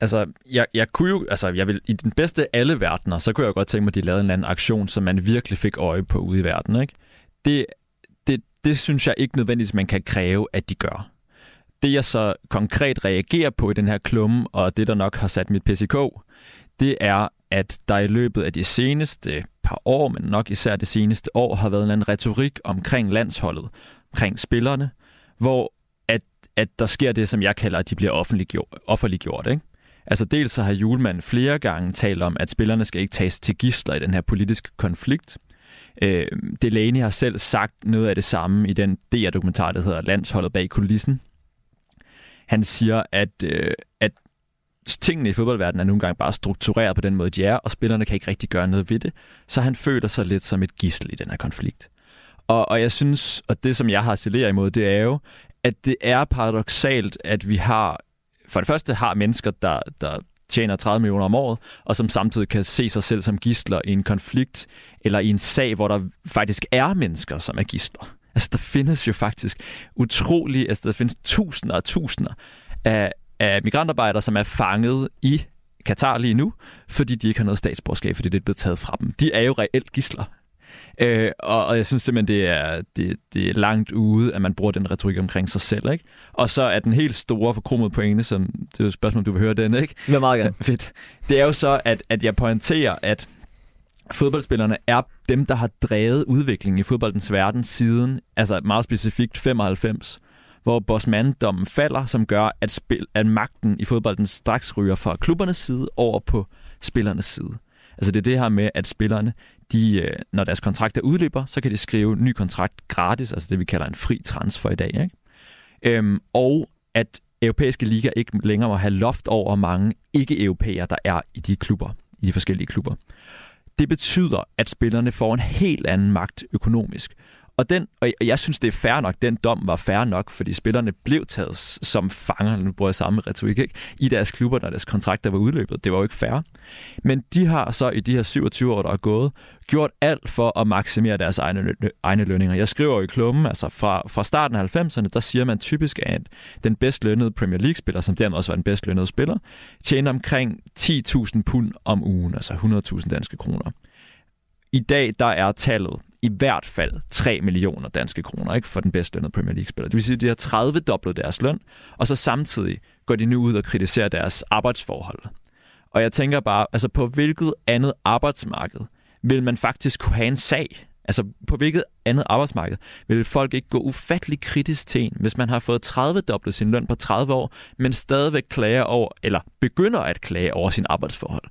Altså, jeg, jeg kunne jo, altså, jeg vil, i den bedste af alle verdener, så kunne jeg godt tænke mig, at de lavede en eller anden aktion, som man virkelig fik øje på ude i verden, ikke? Det, det, det synes jeg ikke nødvendigvis, man kan kræve, at de gør. Det jeg så konkret reagerer på i den her klumme, og det der nok har sat mit PCK, det er, at der i løbet af de seneste par år, men nok især det seneste år, har været en retorik omkring landsholdet, omkring spillerne, hvor at, at der sker det, som jeg kalder, at de bliver offentliggjort. offentliggjort ikke? Altså dels så har Julemand flere gange talt om, at spillerne skal ikke tages til gisler i den her politiske konflikt. Øh, Delaney har selv sagt noget af det samme i den DR-dokumentar, der hedder Landsholdet bag kulissen. Han siger, at, øh, at tingene i fodboldverdenen er nogle gange bare struktureret på den måde, de er, og spillerne kan ikke rigtig gøre noget ved det. Så han føler sig lidt som et gissel i den her konflikt. Og, og jeg synes, og det som jeg har stillet imod, det er jo, at det er paradoxalt, at vi har, for det første har mennesker, der, der tjener 30 millioner om året, og som samtidig kan se sig selv som gisler i en konflikt, eller i en sag, hvor der faktisk er mennesker, som er gisler. Altså, der findes jo faktisk utrolig, altså der findes tusinder og tusinder af, af migrantarbejdere, som er fanget i Katar lige nu, fordi de ikke har noget statsborgerskab, fordi det er blevet taget fra dem. De er jo reelt gisler. Øh, og, og jeg synes simpelthen, det er, det, det er langt ude, at man bruger den retorik omkring sig selv. Ikke? Og så er den helt store forkromede pointe, som det er jo et spørgsmål, du vil høre den, ikke? Ja, meget gerne. Fedt. Det er jo så, at, at jeg pointerer, at fodboldspillerne er dem, der har drevet udviklingen i fodboldens verden siden, altså meget specifikt 95, hvor bossmanddommen falder, som gør, at, spil, at magten i fodbolden straks ryger fra klubbernes side over på spillernes side. Altså det er det her med, at spillerne, de, øh, når deres kontrakt er udløber, så kan de skrive ny kontrakt gratis, altså det vi kalder en fri transfer i dag. Ikke? Øhm, og at europæiske liga ikke længere må have loft over mange ikke-europæere, der er i de klubber, i de forskellige klubber. Det betyder, at spillerne får en helt anden magt økonomisk. Og, den, og jeg synes, det er fair nok. Den dom var fair nok, fordi spillerne blev taget som fanger, nu bruger jeg samme retorik, ikke? i deres klubber, når deres kontrakter var udløbet. Det var jo ikke fair. Men de har så i de her 27 år, der er gået, gjort alt for at maksimere deres egne, egne lønninger. Jeg skriver jo i klummen, altså fra, fra starten af 90'erne, der siger man typisk, at den bedst lønnede Premier League-spiller, som dermed også var den bedst lønnede spiller, tjener omkring 10.000 pund om ugen, altså 100.000 danske kroner. I dag der er tallet i hvert fald 3 millioner danske kroner ikke, for den bedst lønnede Premier League-spiller. Det vil sige, at de har 30 doblet deres løn, og så samtidig går de nu ud og kritiserer deres arbejdsforhold. Og jeg tænker bare, altså på hvilket andet arbejdsmarked vil man faktisk kunne have en sag? Altså på hvilket andet arbejdsmarked vil folk ikke gå ufattelig kritisk til en, hvis man har fået 30 dobbelt sin løn på 30 år, men stadigvæk klager over, eller begynder at klage over sin arbejdsforhold?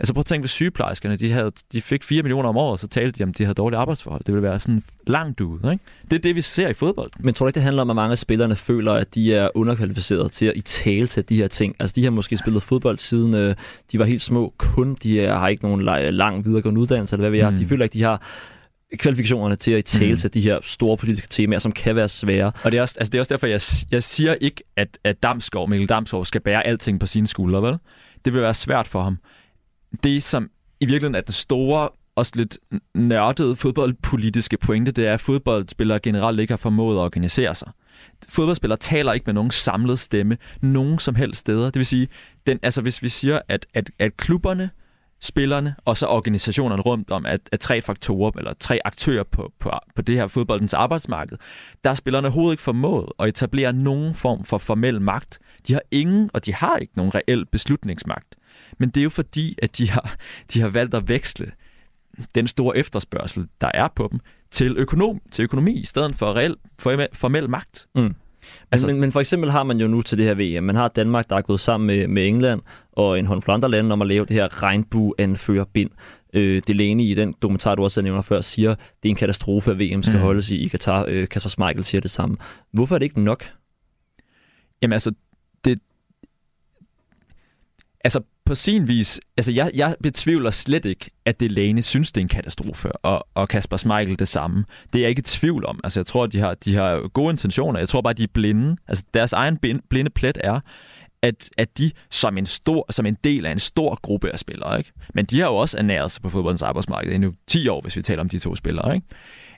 Altså prøv at tænke ved sygeplejerskerne, de, havde, de fik 4 millioner om året, så talte de om, at de havde dårlige arbejdsforhold. Det ville være sådan langt ude. Ikke? Det er det, vi ser i fodbold. Men tror du ikke, det handler om, at mange af spillerne føler, at de er underkvalificeret til at i tale til de her ting? Altså de har måske spillet fodbold siden øh, de var helt små. Kun de er, har ikke nogen lang videregående uddannelse, eller hvad ved jeg. Mm. De føler ikke, de har kvalifikationerne til at i tale mm. de her store politiske temaer, som kan være svære. Og det er også, altså det er også derfor, jeg, jeg siger ikke, at, at Damsgaard, Mikkel Damsgaard skal bære alting på sine skuldre, vel? Det vil være svært for ham det, som i virkeligheden er den store, også lidt nørdede fodboldpolitiske pointe, det er, at fodboldspillere generelt ikke har formået at organisere sig. Fodboldspillere taler ikke med nogen samlet stemme nogen som helst steder. Det vil sige, den, altså hvis vi siger, at, at, at klubberne, spillerne og så organisationerne rundt om, at, at tre faktorer eller tre aktører på, på, på det her fodboldens arbejdsmarked, der er spillerne overhovedet ikke formået at etablere nogen form for formel magt. De har ingen, og de har ikke nogen reel beslutningsmagt. Men det er jo fordi, at de har, de har valgt at veksle den store efterspørgsel, der er på dem, til, økonom, til økonomi, i stedet for reel, for, formel magt. Mm. Altså, men, men for eksempel har man jo nu til det her VM, man har Danmark, der er gået sammen med, med England og en håndfuld andre lande om at lave det her regnbue-anførerbind. Øh, Delaney i den dokumentar, du også nævner før, siger, det er en katastrofe, at VM skal mm. holdes i, i Katar. Øh, Kasper Schmeichel siger det samme. Hvorfor er det ikke nok? Jamen altså, det... Altså, på sin vis, altså jeg, jeg betvivler slet ikke, at det Lane synes, det er en katastrofe, og, og Kasper Smeichel det samme. Det er jeg ikke i tvivl om. Altså jeg tror, de har, de har gode intentioner. Jeg tror bare, de er blinde. Altså deres egen blinde plet er, at, at de som en, stor, som en del af en stor gruppe af spillere, ikke? men de har jo også ernæret sig på fodboldens arbejdsmarked i nu 10 år, hvis vi taler om de to spillere, ikke?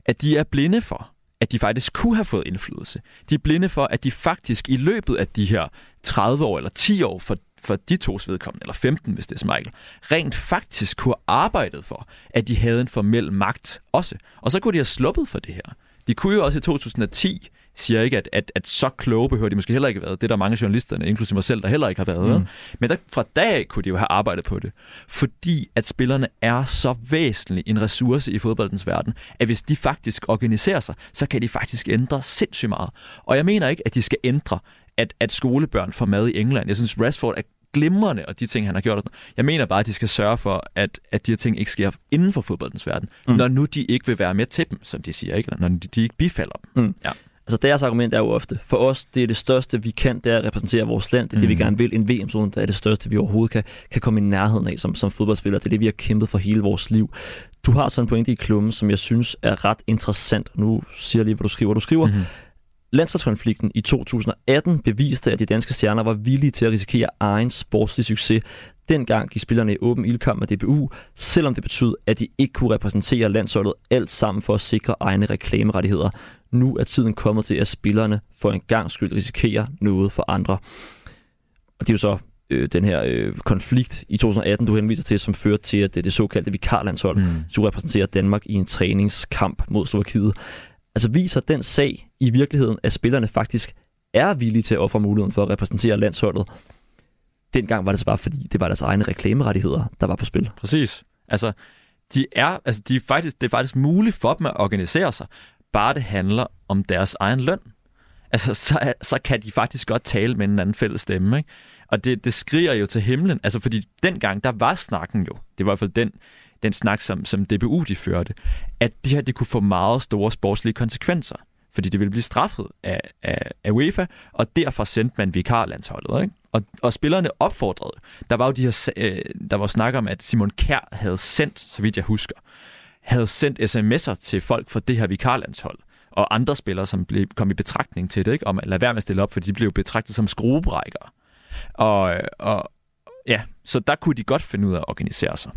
at de er blinde for, at de faktisk kunne have fået indflydelse. De er blinde for, at de faktisk i løbet af de her 30 år eller 10 år for for de tos vedkommende, eller 15, hvis det er Smeichel, rent faktisk kunne have arbejdet for, at de havde en formel magt også. Og så kunne de have sluppet for det her. De kunne jo også i 2010 siger ikke, at, at, at så kloge behøver de måske heller ikke have været. Det er der mange journalisterne, inklusive mig selv, der heller ikke har været. Mm. Men der, fra dag af kunne de jo have arbejdet på det. Fordi at spillerne er så væsentlig en ressource i fodboldens verden, at hvis de faktisk organiserer sig, så kan de faktisk ændre sindssygt meget. Og jeg mener ikke, at de skal ændre at, at skolebørn får mad i England. Jeg synes, Rashford er glimrende, og de ting, han har gjort. Jeg mener bare, at de skal sørge for, at, at de her ting ikke sker inden for fodboldens verden, mm. når nu de ikke vil være med til dem, som de siger, ikke? når de, de ikke bifalder dem. Mm. Ja. Altså deres argument er jo ofte, for os, det er det største, vi kan, det er at repræsentere vores land. Det er det, vi mm. gerne vil. En VM-zone, det er det største, vi overhovedet kan, kan komme i nærheden af som, som fodboldspiller. Det er det, vi har kæmpet for hele vores liv. Du har sådan en pointe i klummen, som jeg synes er ret interessant. Nu siger jeg lige, hvad du skriver. Du skriver, mm-hmm Landsholdskonflikten i 2018 beviste, at de danske stjerner var villige til at risikere egen sportslig succes. Dengang gik spillerne i åben ildkamp med DBU, selvom det betød, at de ikke kunne repræsentere landsholdet alt sammen for at sikre egne reklamerettigheder. Nu er tiden kommet til, at spillerne for en gang skyld risikerer noget for andre. Og det er jo så øh, den her øh, konflikt i 2018, du henviser til, som førte til, at det, det såkaldte vikarlandshold mm. skulle repræsentere Danmark i en træningskamp mod Slovakiet. Altså viser den sag i virkeligheden, at spillerne faktisk er villige til at ofre muligheden for at repræsentere landsholdet. Dengang var det så bare fordi, det var deres egne reklamerettigheder, der var på spil. Præcis. Altså, de er, altså de er faktisk, det er faktisk muligt for dem at organisere sig, bare det handler om deres egen løn. Altså, så, så kan de faktisk godt tale med en anden fælles stemme. Ikke? Og det, det skriger jo til himlen. Altså, fordi dengang, der var snakken jo, det var i hvert fald den den snak, som, som DBU de førte, at det her det kunne få meget store sportslige konsekvenser, fordi det ville blive straffet af, af, af UEFA, og derfor sendte man vikarlandsholdet. Ikke? Og, og spillerne opfordrede. Der var jo de her, øh, der var snak om, at Simon Kær havde sendt, så vidt jeg husker, havde sendt sms'er til folk fra det her vikarlandshold, og andre spillere, som blev, kom i betragtning til det, ikke? om at lade være med at stille op, for de blev betragtet som skruebrækkere. Og, og ja, så der kunne de godt finde ud af at organisere sig.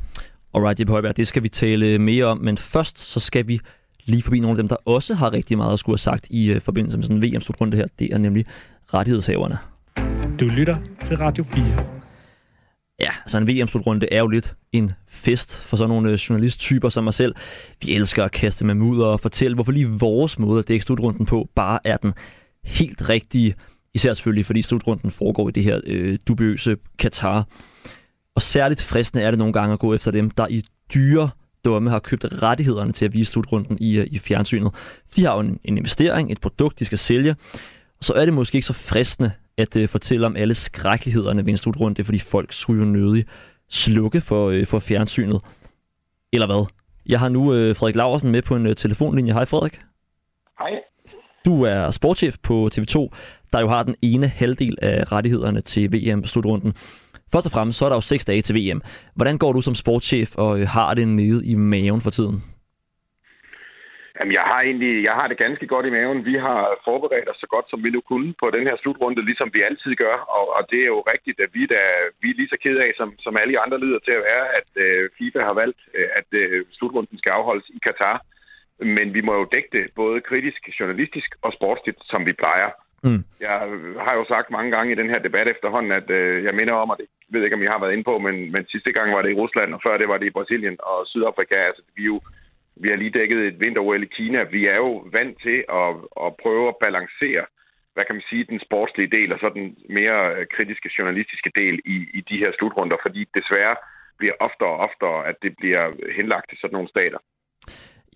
Alright, Jeppe Højberg, det skal vi tale mere om, men først så skal vi lige forbi nogle af dem, der også har rigtig meget at skulle have sagt i uh, forbindelse med sådan en VM-slutrunde her. Det er nemlig rettighedshaverne. Du lytter til Radio 4. Ja, altså en VM-slutrunde er jo lidt en fest for sådan nogle øh, journalisttyper som mig selv. Vi elsker at kaste med mudder og fortælle, hvorfor lige vores måde at dække slutrunden på bare er den helt rigtige. Især selvfølgelig, fordi slutrunden foregår i det her øh, dubiøse Katar. Og særligt fristende er det nogle gange at gå efter dem, der i dyre dumme har købt rettighederne til at vise slutrunden i, øh, i fjernsynet. De har jo en, en investering, et produkt, de skal sælge. Så er det måske ikke så fristende at uh, fortælle om alle skrækkelighederne ved en slutrunde, fordi folk skulle jo nødig slukke for, uh, for fjernsynet. Eller hvad? Jeg har nu uh, Frederik Laversen med på en uh, telefonlinje. Hej Frederik. Hej. Du er sportschef på TV2, der jo har den ene halvdel af rettighederne til VM-slutrunden. Først og fremmest, så er der jo seks dage til VM. Hvordan går du som sportschef og øh, har det nede i maven for tiden? Jamen, jeg har egentlig jeg har det ganske godt i maven. Vi har forberedt os så godt, som vi nu kunne på den her slutrunde, ligesom vi altid gør. Og, og det er jo rigtigt, at vi, der, vi er lige så ked af, som, som alle andre lyder til at være, at øh, FIFA har valgt, øh, at øh, slutrunden skal afholdes i Katar. Men vi må jo dække det både kritisk, journalistisk og sportsligt, som vi plejer. Mm. Jeg har jo sagt mange gange i den her debat efterhånden, at øh, jeg minder om, at det jeg ved ikke, om I har været inde på, men, men sidste gang var det i Rusland, og før det var det i Brasilien og Sydafrika. Altså, vi, jo, vi har lige dækket et vinter i Kina. Vi er jo vant til at, at prøve at balancere, hvad kan man sige, den sportslige del og så den mere øh, kritiske journalistiske del i, i de her slutrunder, fordi desværre bliver oftere og oftere, at det bliver henlagt til sådan nogle stater.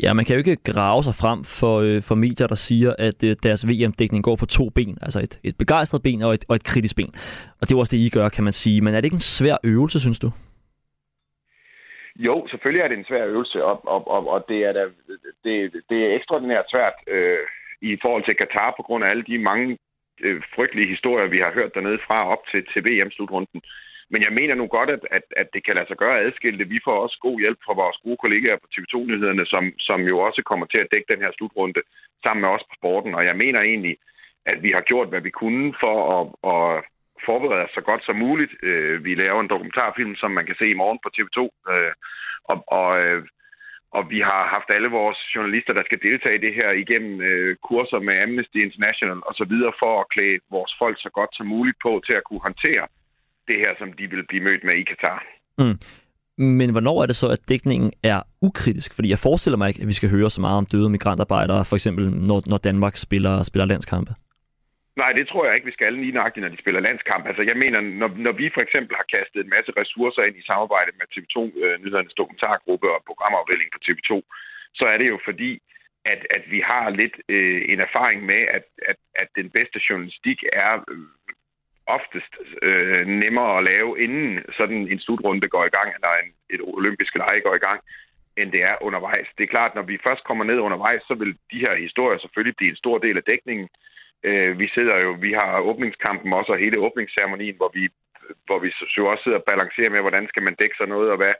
Ja, man kan jo ikke grave sig frem for, øh, for medier, der siger, at øh, deres VM-dækning går på to ben. Altså et, et begejstret ben og et, og et kritisk ben. Og det er også det, I gør, kan man sige. Men er det ikke en svær øvelse, synes du? Jo, selvfølgelig er det en svær øvelse, og, og, og, og det, er da, det, det er ekstraordinært svært øh, i forhold til Katar på grund af alle de mange øh, frygtelige historier, vi har hørt dernede fra op til, til VM-slutrunden. Men jeg mener nu godt, at, at, at det kan lade sig gøre adskilte. Vi får også god hjælp fra vores gode kollegaer på TV2-nyhederne, som, som jo også kommer til at dække den her slutrunde sammen med os på sporten. Og jeg mener egentlig, at vi har gjort, hvad vi kunne for at, at forberede os så godt som muligt. Øh, vi laver en dokumentarfilm, som man kan se i morgen på TV2. Øh, og, og, øh, og vi har haft alle vores journalister, der skal deltage i det her igennem øh, kurser med Amnesty International osv. for at klæde vores folk så godt som muligt på til at kunne håndtere det her, som de vil blive mødt med i Katar. Mm. Men hvornår er det så, at dækningen er ukritisk? Fordi jeg forestiller mig ikke, at vi skal høre så meget om døde migrantarbejdere, for eksempel når, når Danmark spiller, spiller landskampe. Nej, det tror jeg ikke, vi skal lige nøjagtigt, når de spiller landskamp. Altså, jeg mener, når, når vi for eksempel har kastet en masse ressourcer ind i samarbejde med TV2-nyhedernes øh, dokumentargruppe og programafdeling på TV2, så er det jo fordi, at, at vi har lidt øh, en erfaring med, at, at, at den bedste journalistik er øh, oftest øh, nemmere at lave, inden sådan en slutrunde går i gang, eller en, et olympisk lege går i gang, end det er undervejs. Det er klart, når vi først kommer ned undervejs, så vil de her historier selvfølgelig blive en stor del af dækningen. Øh, vi sidder jo, vi har åbningskampen også, og hele åbningsceremonien, hvor vi, hvor vi jo også sidder og balancerer med, hvordan skal man dække sig noget, og hvad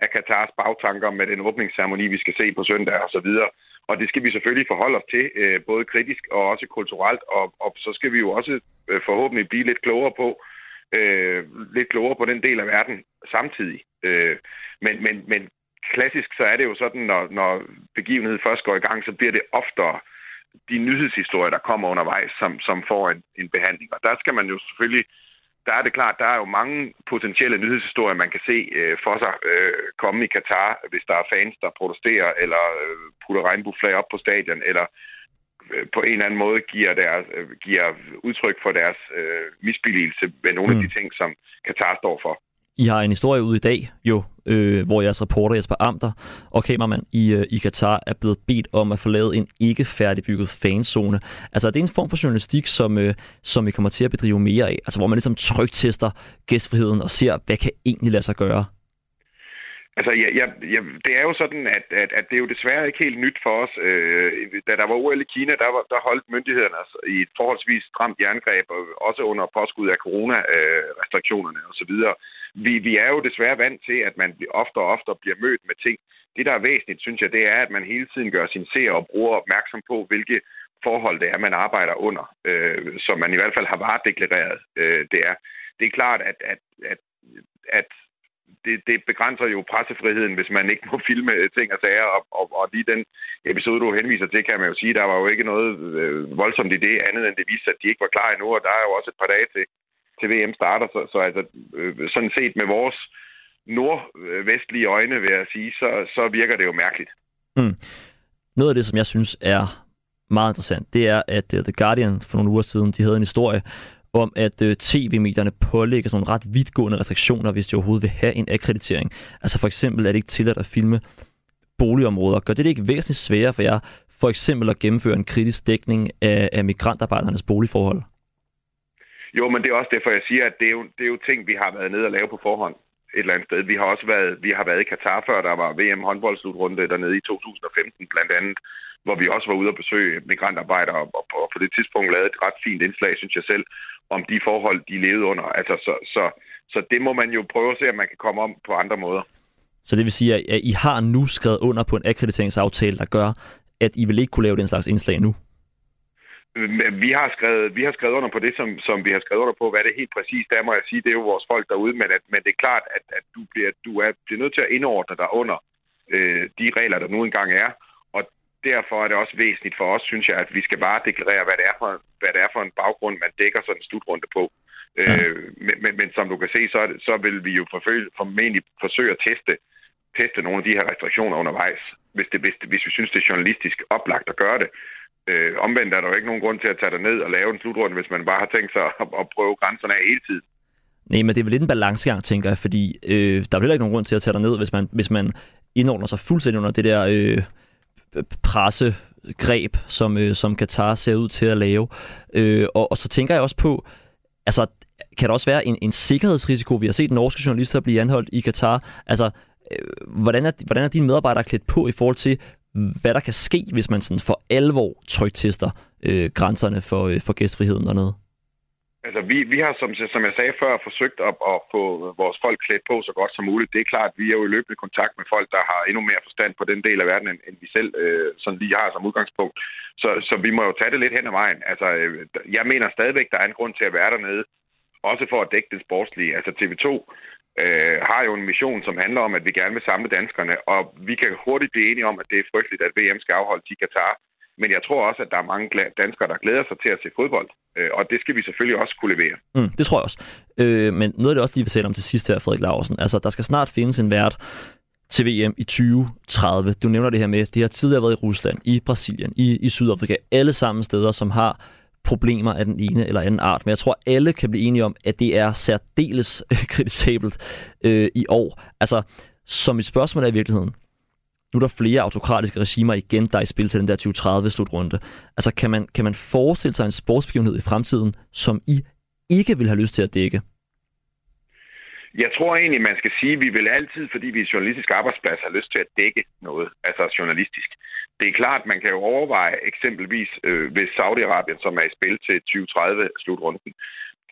er Katars bagtanker med den åbningsceremoni, vi skal se på søndag og så videre. Og det skal vi selvfølgelig forholde os til, øh, både kritisk og også kulturelt, og, og så skal vi jo også øh, forhåbentlig blive lidt klogere på, øh, lidt klogere på den del af verden samtidig. Øh, men, men, men klassisk så er det jo sådan, når, når begivenheden først går i gang, så bliver det oftere de nyhedshistorier, der kommer undervejs, som, som får en, en behandling. Og der skal man jo selvfølgelig øh, der er det klart, der er jo mange potentielle nyhedshistorier, man kan se øh, for sig øh, komme i Katar, hvis der er fans, der protesterer, eller øh, putter regnbueflag op på stadion, eller øh, på en eller anden måde giver, deres, øh, giver udtryk for deres øh, misbilligelse med nogle mm. af de ting, som Katar står for. I har en historie ud i dag, jo, øh, hvor jeres reporter Jesper Amter og kameramand i, øh, i Katar er blevet bedt om at forlade en ikke færdigbygget fanzone. Altså, det er en form for journalistik, som, øh, som vi kommer til at bedrive mere af. Altså, hvor man ligesom trygtester gæstfriheden og ser, hvad kan egentlig lade sig gøre. Altså, ja, ja, ja, det er jo sådan, at, at, at det er jo desværre ikke helt nyt for os. Øh, da der var OL i Kina, der, var, der holdt myndighederne altså i et forholdsvis stramt jerngreb, også under påskud af corona-restriktionerne øh, osv vi, vi er jo desværre vant til, at man ofte og ofte bliver mødt med ting. Det, der er væsentligt, synes jeg, det er, at man hele tiden gør sin seer og bruger opmærksom på, hvilke forhold det er, man arbejder under, øh, som man i hvert fald har varedeklareret. Øh, det er. Det er klart, at, at, at, at det, det begrænser jo pressefriheden, hvis man ikke må filme ting og sager. Og, og, og lige den episode, du henviser til, kan man jo sige, der var jo ikke noget øh, voldsomt i det, andet end det viste, at de ikke var klar endnu, og der er jo også et par dage til, til VM starter. Så, så altså, øh, sådan set med vores nordvestlige øjne, vil jeg sige, så, så virker det jo mærkeligt. Mm. Noget af det, som jeg synes er meget interessant, det er, at uh, The Guardian for nogle uger siden, de havde en historie om, at øh, tv-medierne pålægger sådan nogle ret vidtgående restriktioner, hvis de overhovedet vil have en akkreditering. Altså for eksempel er det ikke tilladt at filme boligområder. Gør det det ikke væsentligt sværere for jer for eksempel at gennemføre en kritisk dækning af, af migrantarbejdernes boligforhold? Jo, men det er også derfor, jeg siger, at det er, jo, det er jo ting, vi har været nede og lave på forhånd et eller andet sted. Vi har også været, vi har været i Katar før, der var VM håndboldslutrunde dernede i 2015 blandt andet, hvor vi også var ude og besøge migrantarbejdere, og, og på det tidspunkt lavede et ret fint indslag, synes jeg selv, om de forhold, de levede under. Altså, så, så, så det må man jo prøve at se, om man kan komme om på andre måder. Så det vil sige, at I har nu skrevet under på en akkrediteringsaftale, der gør, at I vil ikke kunne lave den slags indslag nu? Vi har skrevet, vi har skrevet under på det, som, som vi har skrevet under på. Hvad det helt præcist er, må jeg sige, det er jo vores folk derude, men, at, men det er klart, at, at du, bliver, du er, bliver nødt til at indordne dig under øh, de regler, der nu engang er. Og derfor er det også væsentligt for os, synes jeg, at vi skal bare deklarere, hvad det er for, hvad det er for en baggrund, man dækker sådan en slutrunde på. Ja. Øh, men, men, men som du kan se, så, det, så vil vi jo forfølge, formentlig forsøge at teste, teste nogle af de her restriktioner undervejs, hvis, det, hvis, det, hvis vi synes, det er journalistisk oplagt at gøre det. Øh, omvendt er der jo ikke nogen grund til at tage dig ned og lave en slutrunde, hvis man bare har tænkt sig at, at prøve grænserne af hele tiden. Nej, men det er vel lidt en balancegang, tænker jeg, fordi øh, der er heller ikke nogen grund til at tage dig ned, hvis man, hvis man indordner sig fuldstændig under det der øh, pressegreb, som, øh, som Katar ser ud til at lave. Øh, og, og så tænker jeg også på, altså, kan der også være en, en sikkerhedsrisiko? Vi har set norske journalister blive anholdt i Katar. Altså, øh, hvordan, er, hvordan er dine medarbejdere klædt på i forhold til, hvad der kan ske, hvis man sådan for alvor trygtester øh, grænserne for, øh, for gæstfriheden dernede? Altså, vi, vi har, som, som jeg sagde før, forsøgt at, at få vores folk klædt på så godt som muligt. Det er klart, at vi er jo i løbende kontakt med folk, der har endnu mere forstand på den del af verden, end, end vi selv øh, sådan lige har som udgangspunkt. Så, så vi må jo tage det lidt hen ad vejen. Altså, øh, jeg mener stadigvæk, der er en grund til at være dernede. Også for at dække det sportslige. Altså TV2 øh, har jo en mission, som handler om, at vi gerne vil samle danskerne, og vi kan hurtigt blive enige om, at det er frygteligt, at VM skal afholdes i Katar. Men jeg tror også, at der er mange danskere, der glæder sig til at se fodbold, øh, og det skal vi selvfølgelig også kunne levere. Mm, det tror jeg også. Øh, men noget af det også lige vil sætte om til sidst her, Frederik Larsen. Altså, der skal snart findes en vært til VM i 2030. Du nævner det her med, det har tidligere været i Rusland, i Brasilien, i, i Sydafrika, alle sammen steder, som har problemer af den ene eller anden art. Men jeg tror, alle kan blive enige om, at det er særdeles øh, kritisabelt øh, i år. Altså, som et spørgsmål er i virkeligheden, nu er der flere autokratiske regimer igen, der er i spil til den der 2030-slutrunde. Altså, kan man, kan man forestille sig en sportsbegivenhed i fremtiden, som I ikke vil have lyst til at dække? Jeg tror egentlig, man skal sige, at vi vil altid, fordi vi er journalistisk arbejdsplads, har lyst til at dække noget, altså journalistisk det er klart, man kan jo overveje eksempelvis øh, hvis Saudi-Arabien, som er i spil til 2030-slutrunden.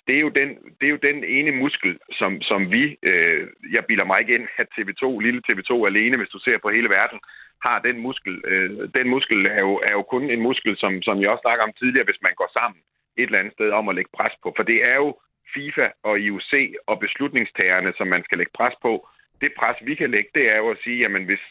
Det er, jo den, det er jo den ene muskel, som, som vi, øh, jeg bilder mig igen, at TV2, lille TV2 alene, hvis du ser på hele verden, har den muskel. Øh, den muskel er jo, er jo kun en muskel, som, som jeg også snakker om tidligere, hvis man går sammen et eller andet sted om at lægge pres på. For det er jo FIFA og IOC og beslutningstagerne, som man skal lægge pres på. Det pres, vi kan lægge, det er jo at sige, jamen hvis,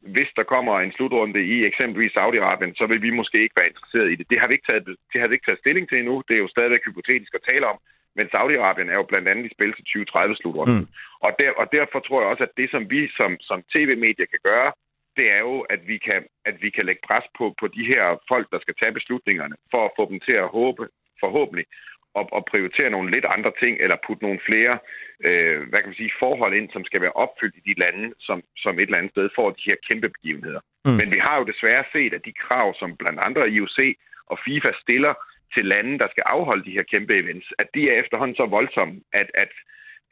hvis der kommer en slutrunde i eksempelvis Saudi-Arabien, så vil vi måske ikke være interesseret i det. Det har vi ikke taget, det har vi ikke taget stilling til endnu. Det er jo stadigvæk hypotetisk at tale om. Men Saudi-Arabien er jo blandt andet i spil til 2030-slutrunden. Mm. Og, der, og derfor tror jeg også, at det, som vi som, som tv-medier kan gøre, det er jo, at vi kan, at vi kan lægge pres på, på de her folk, der skal tage beslutningerne, for at få dem til at håbe, forhåbentlig, og, og prioritere nogle lidt andre ting, eller putte nogle flere øh, hvad kan man sige, forhold ind, som skal være opfyldt i de lande, som, som et eller andet sted får de her kæmpe begivenheder. Mm. Men vi har jo desværre set, at de krav, som blandt andre IOC og FIFA stiller til lande, der skal afholde de her kæmpe events, at de er efterhånden så voldsomme, at, at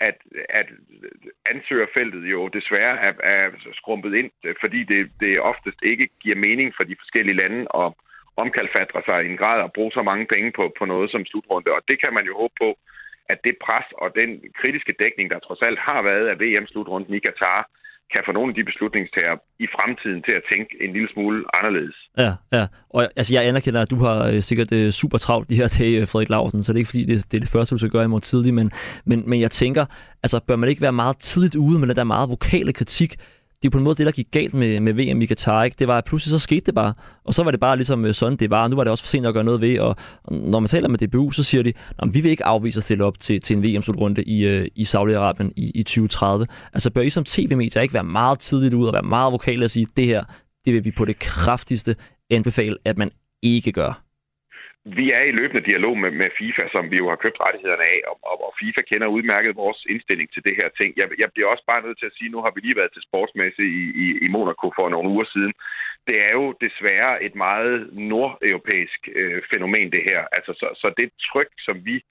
at, at ansøgerfeltet jo desværre er, er skrumpet ind, fordi det, det oftest ikke giver mening for de forskellige lande at omkalfatre sig i en grad at bruge så mange penge på, på noget som slutrunde. Og det kan man jo håbe på, at det pres og den kritiske dækning, der trods alt har været af VM-slutrunden i Katar, kan få nogle af de beslutningstager i fremtiden til at tænke en lille smule anderledes. Ja, ja. Og altså, jeg anerkender, at du har øh, sikkert øh, super travlt de her dage, øh, Frederik Larsen, så det er ikke fordi, det, det er det første, du skal gøre i morgen tidlig, men, men, men jeg tænker, altså bør man ikke være meget tidligt ude med den der meget vokale kritik, det er på en måde det, der gik galt med, med VM i Qatar. Ikke? Det var, at pludselig så skete det bare. Og så var det bare ligesom øh, sådan, det var. Og nu var det også for sent at gøre noget ved. Og, når man taler med DBU, så siger de, at vi vil ikke afvise at stille op til, til en VM-slutrunde i, øh, i Saudi-Arabien i, i 2030. Altså bør I som tv-medier ikke være meget tidligt ud og være meget vokale og sige, det her, det vil vi på det kraftigste anbefale, at man ikke gør? Vi er i løbende dialog med, med FIFA, som vi jo har købt rettighederne af, og, og, og FIFA kender udmærket vores indstilling til det her ting. Jeg, jeg bliver også bare nødt til at sige, nu har vi lige været til sportsmesse i, i, i Monaco for nogle uger siden. Det er jo desværre et meget nordeuropæisk øh, fænomen, det her. Altså, så, så det tryk, som vi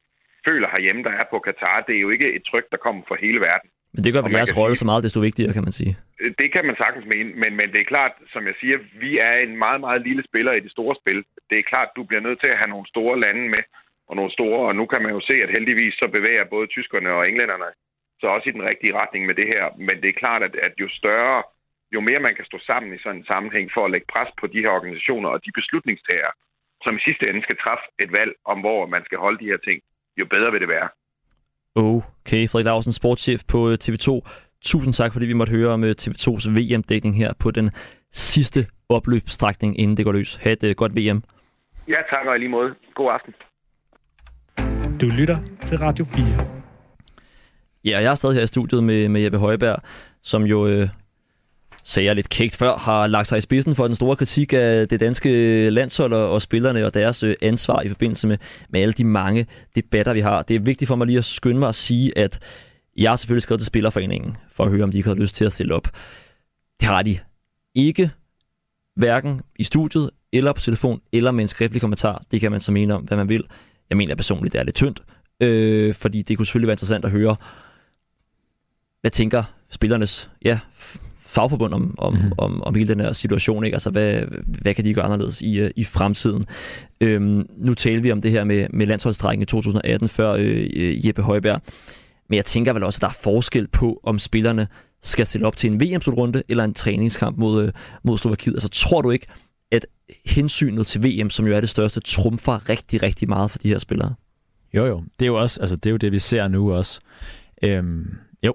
føler herhjemme, der er på Katar, det er jo ikke et tryk, der kommer fra hele verden. Men det gør vel jeres rolle så meget desto vigtigere, kan man sige. Det kan man sagtens mene, men, men det er klart, som jeg siger, vi er en meget, meget lille spiller i det store spil. Det er klart, du bliver nødt til at have nogle store lande med, og nogle store, og nu kan man jo se, at heldigvis så bevæger både tyskerne og englænderne så også i den rigtige retning med det her. Men det er klart, at, at jo større, jo mere man kan stå sammen i sådan en sammenhæng for at lægge pres på de her organisationer og de beslutningstager, som i sidste ende skal træffe et valg om, hvor man skal holde de her ting, jo bedre vil det være. Okay, Frederik Larsen, sportschef på øh, TV2. Tusind tak, fordi vi måtte høre om øh, TV2's VM-dækning her på den sidste opløbsstrækning, inden det går løs. Ha' et uh, godt VM. Ja, tak og lige måde. God aften. Du lytter til Radio 4. Ja, jeg er stadig her i studiet med, med Jeppe Højberg, som jo øh, sagde jeg lidt kægt før, har lagt sig i spidsen for den store kritik af det danske landshold og, spillerne og deres øh, ansvar i forbindelse med, med alle de mange debatter, vi har. Det er vigtigt for mig lige at skynde mig at sige, at jeg har selvfølgelig skrevet til Spillerforeningen for at høre, om de ikke har lyst til at stille op. Det har de ikke, hverken i studiet, eller på telefon, eller med en skriftlig kommentar. Det kan man så mene om, hvad man vil. Jeg mener personligt, det er lidt tyndt, øh, fordi det kunne selvfølgelig være interessant at høre, hvad tænker spillernes ja, fagforbund om, om, mm. om, om hele den her situation. Ikke? Altså, hvad, hvad kan de gøre anderledes i, øh, i fremtiden? Øhm, nu taler vi om det her med, med landsholdstrækken i 2018 før øh, Jeppe Højberg. Men jeg tænker vel også, at der er forskel på, om spillerne skal stille op til en VM-slutrunde eller en træningskamp mod, øh, mod Slovakiet. Altså, tror du ikke, at hensynet til VM, som jo er det største, trumfer rigtig, rigtig meget for de her spillere? Jo, jo. Det er jo også, altså, det er jo det, vi ser nu også. Øhm, jo,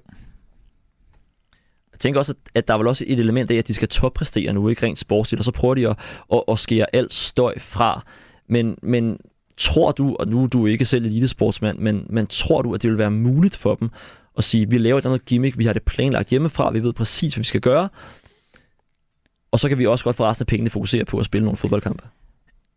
jeg tænker også, at der er vel også et element af, at de skal toppræstere nu, ikke rent sportsligt, og så prøver de at, at, at skære alt støj fra. Men, men tror du, og nu er du ikke selv elitesportsmand, men, men tror du, at det vil være muligt for dem at sige, vi laver et andet gimmick, vi har det planlagt hjemmefra, vi ved præcis, hvad vi skal gøre, og så kan vi også godt for resten af pengene fokusere på at spille nogle fodboldkampe?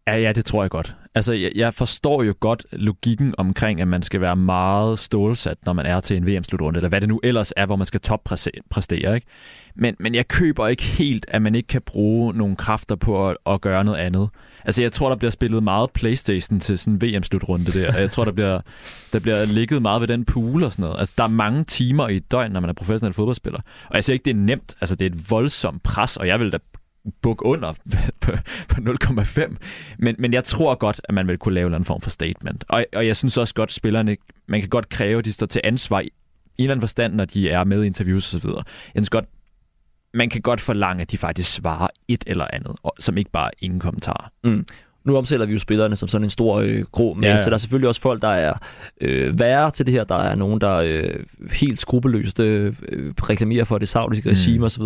Ja, ja, det tror jeg godt. Altså, jeg, jeg forstår jo godt logikken omkring, at man skal være meget stålsat, når man er til en VM-slutrunde, eller hvad det nu ellers er, hvor man skal toppræstere, ikke? Men, men jeg køber ikke helt, at man ikke kan bruge nogle kræfter på at, at gøre noget andet. Altså, jeg tror, der bliver spillet meget Playstation til sådan en VM-slutrunde der, og jeg tror, der bliver, der bliver ligget meget ved den pool og sådan noget. Altså, der er mange timer i et døgn, når man er professionel fodboldspiller. Og jeg siger ikke, det er nemt. Altså, det er et voldsomt pres, og jeg vil da buk under på, på 0,5. Men, men jeg tror godt, at man vil kunne lave en form for statement. Og, og jeg synes også godt, at spillerne, man kan godt kræve, at de står til ansvar i en eller anden forstand, når de er med i interviews osv. Jeg synes godt, man kan godt forlange, at de faktisk svarer et eller andet, som ikke bare ingen kommentarer. Mm. Nu omsætter vi jo spillerne som sådan en stor øh, grå masse. Ja, ja. Der er selvfølgelig også folk, der er øh, værre til det her. Der er nogen, der øh, helt skrupelløst øh, reklamerer for det saudiske mm. regime osv.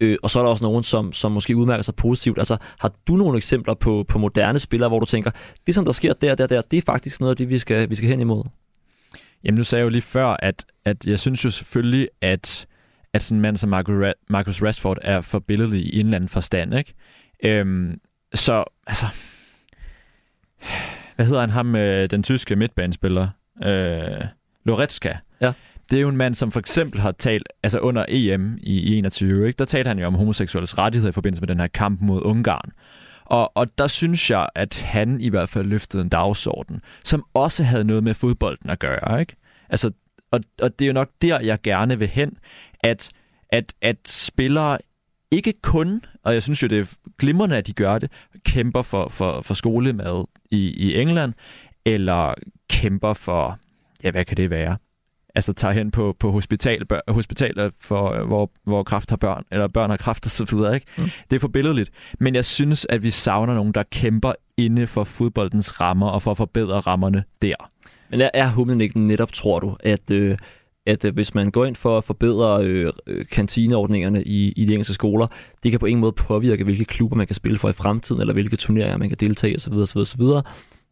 Øh, og så er der også nogen, som, som måske udmærker sig positivt. Altså, har du nogle eksempler på, på moderne spillere, hvor du tænker, det som der sker der, der, der, det er faktisk noget af det, vi skal, vi skal hen imod? Jamen, nu sagde jeg jo lige før, at, at jeg synes jo selvfølgelig, at, at sådan en mand som Marcus Rashford er for billedlig i en eller anden forstand, ikke? Øhm, så, altså... Hvad hedder han ham, øh, den tyske midtbanespiller? Øh, Loretska. Ja det er jo en mand, som for eksempel har talt, altså under EM i 21, ikke? der talte han jo om homoseksuelles rettigheder i forbindelse med den her kamp mod Ungarn. Og, og der synes jeg, at han i hvert fald løftede en dagsorden, som også havde noget med fodbolden at gøre. Ikke? Altså, og, og det er jo nok der, jeg gerne vil hen, at, at, at spillere ikke kun, og jeg synes jo, det er glimrende, at de gør det, kæmper for, for, for skolemad i, i England, eller kæmper for, ja, hvad kan det være? Altså tager hen på, på hospital, bør, hospitaler, for, hvor, hvor kraft har børn, eller børn har kraft og så videre. Ikke? Mm. Det er for billedligt. Men jeg synes, at vi savner nogen, der kæmper inde for fodboldens rammer, og for at forbedre rammerne der. Men er, er humlen ikke netop, tror du, at, øh, at øh, hvis man går ind for at forbedre øh, øh, kantineordningerne i, i de engelske skoler, det kan på ingen måde påvirke, hvilke klubber man kan spille for i fremtiden, eller hvilke turneringer man kan deltage i osv. osv., osv.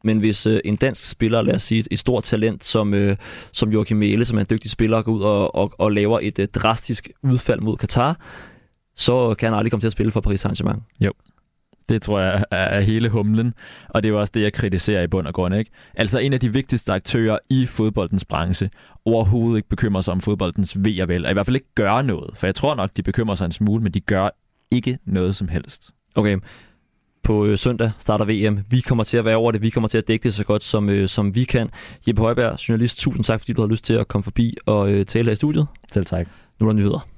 Men hvis øh, en dansk spiller, lad os sige et, et stort talent som, øh, som Joachim Mæle, som er en dygtig spiller, går ud og, og, og laver et øh, drastisk udfald mod Katar, så kan han aldrig komme til at spille for Paris Saint-Germain. Jo, Det tror jeg er hele humlen, og det er jo også det, jeg kritiserer i bund og grund. Ikke? Altså en af de vigtigste aktører i fodboldens branche overhovedet ikke bekymrer sig om fodboldens ved og vel, og i hvert fald ikke gør noget. For jeg tror nok, de bekymrer sig en smule, men de gør ikke noget som helst. Okay, på øh, søndag starter VM. Vi kommer til at være over det. Vi kommer til at dække det så godt, som, øh, som vi kan. Jeppe Højberg, journalist, tusind tak, fordi du har lyst til at komme forbi og øh, tale her i studiet. Selv tak. Nu er der nyheder.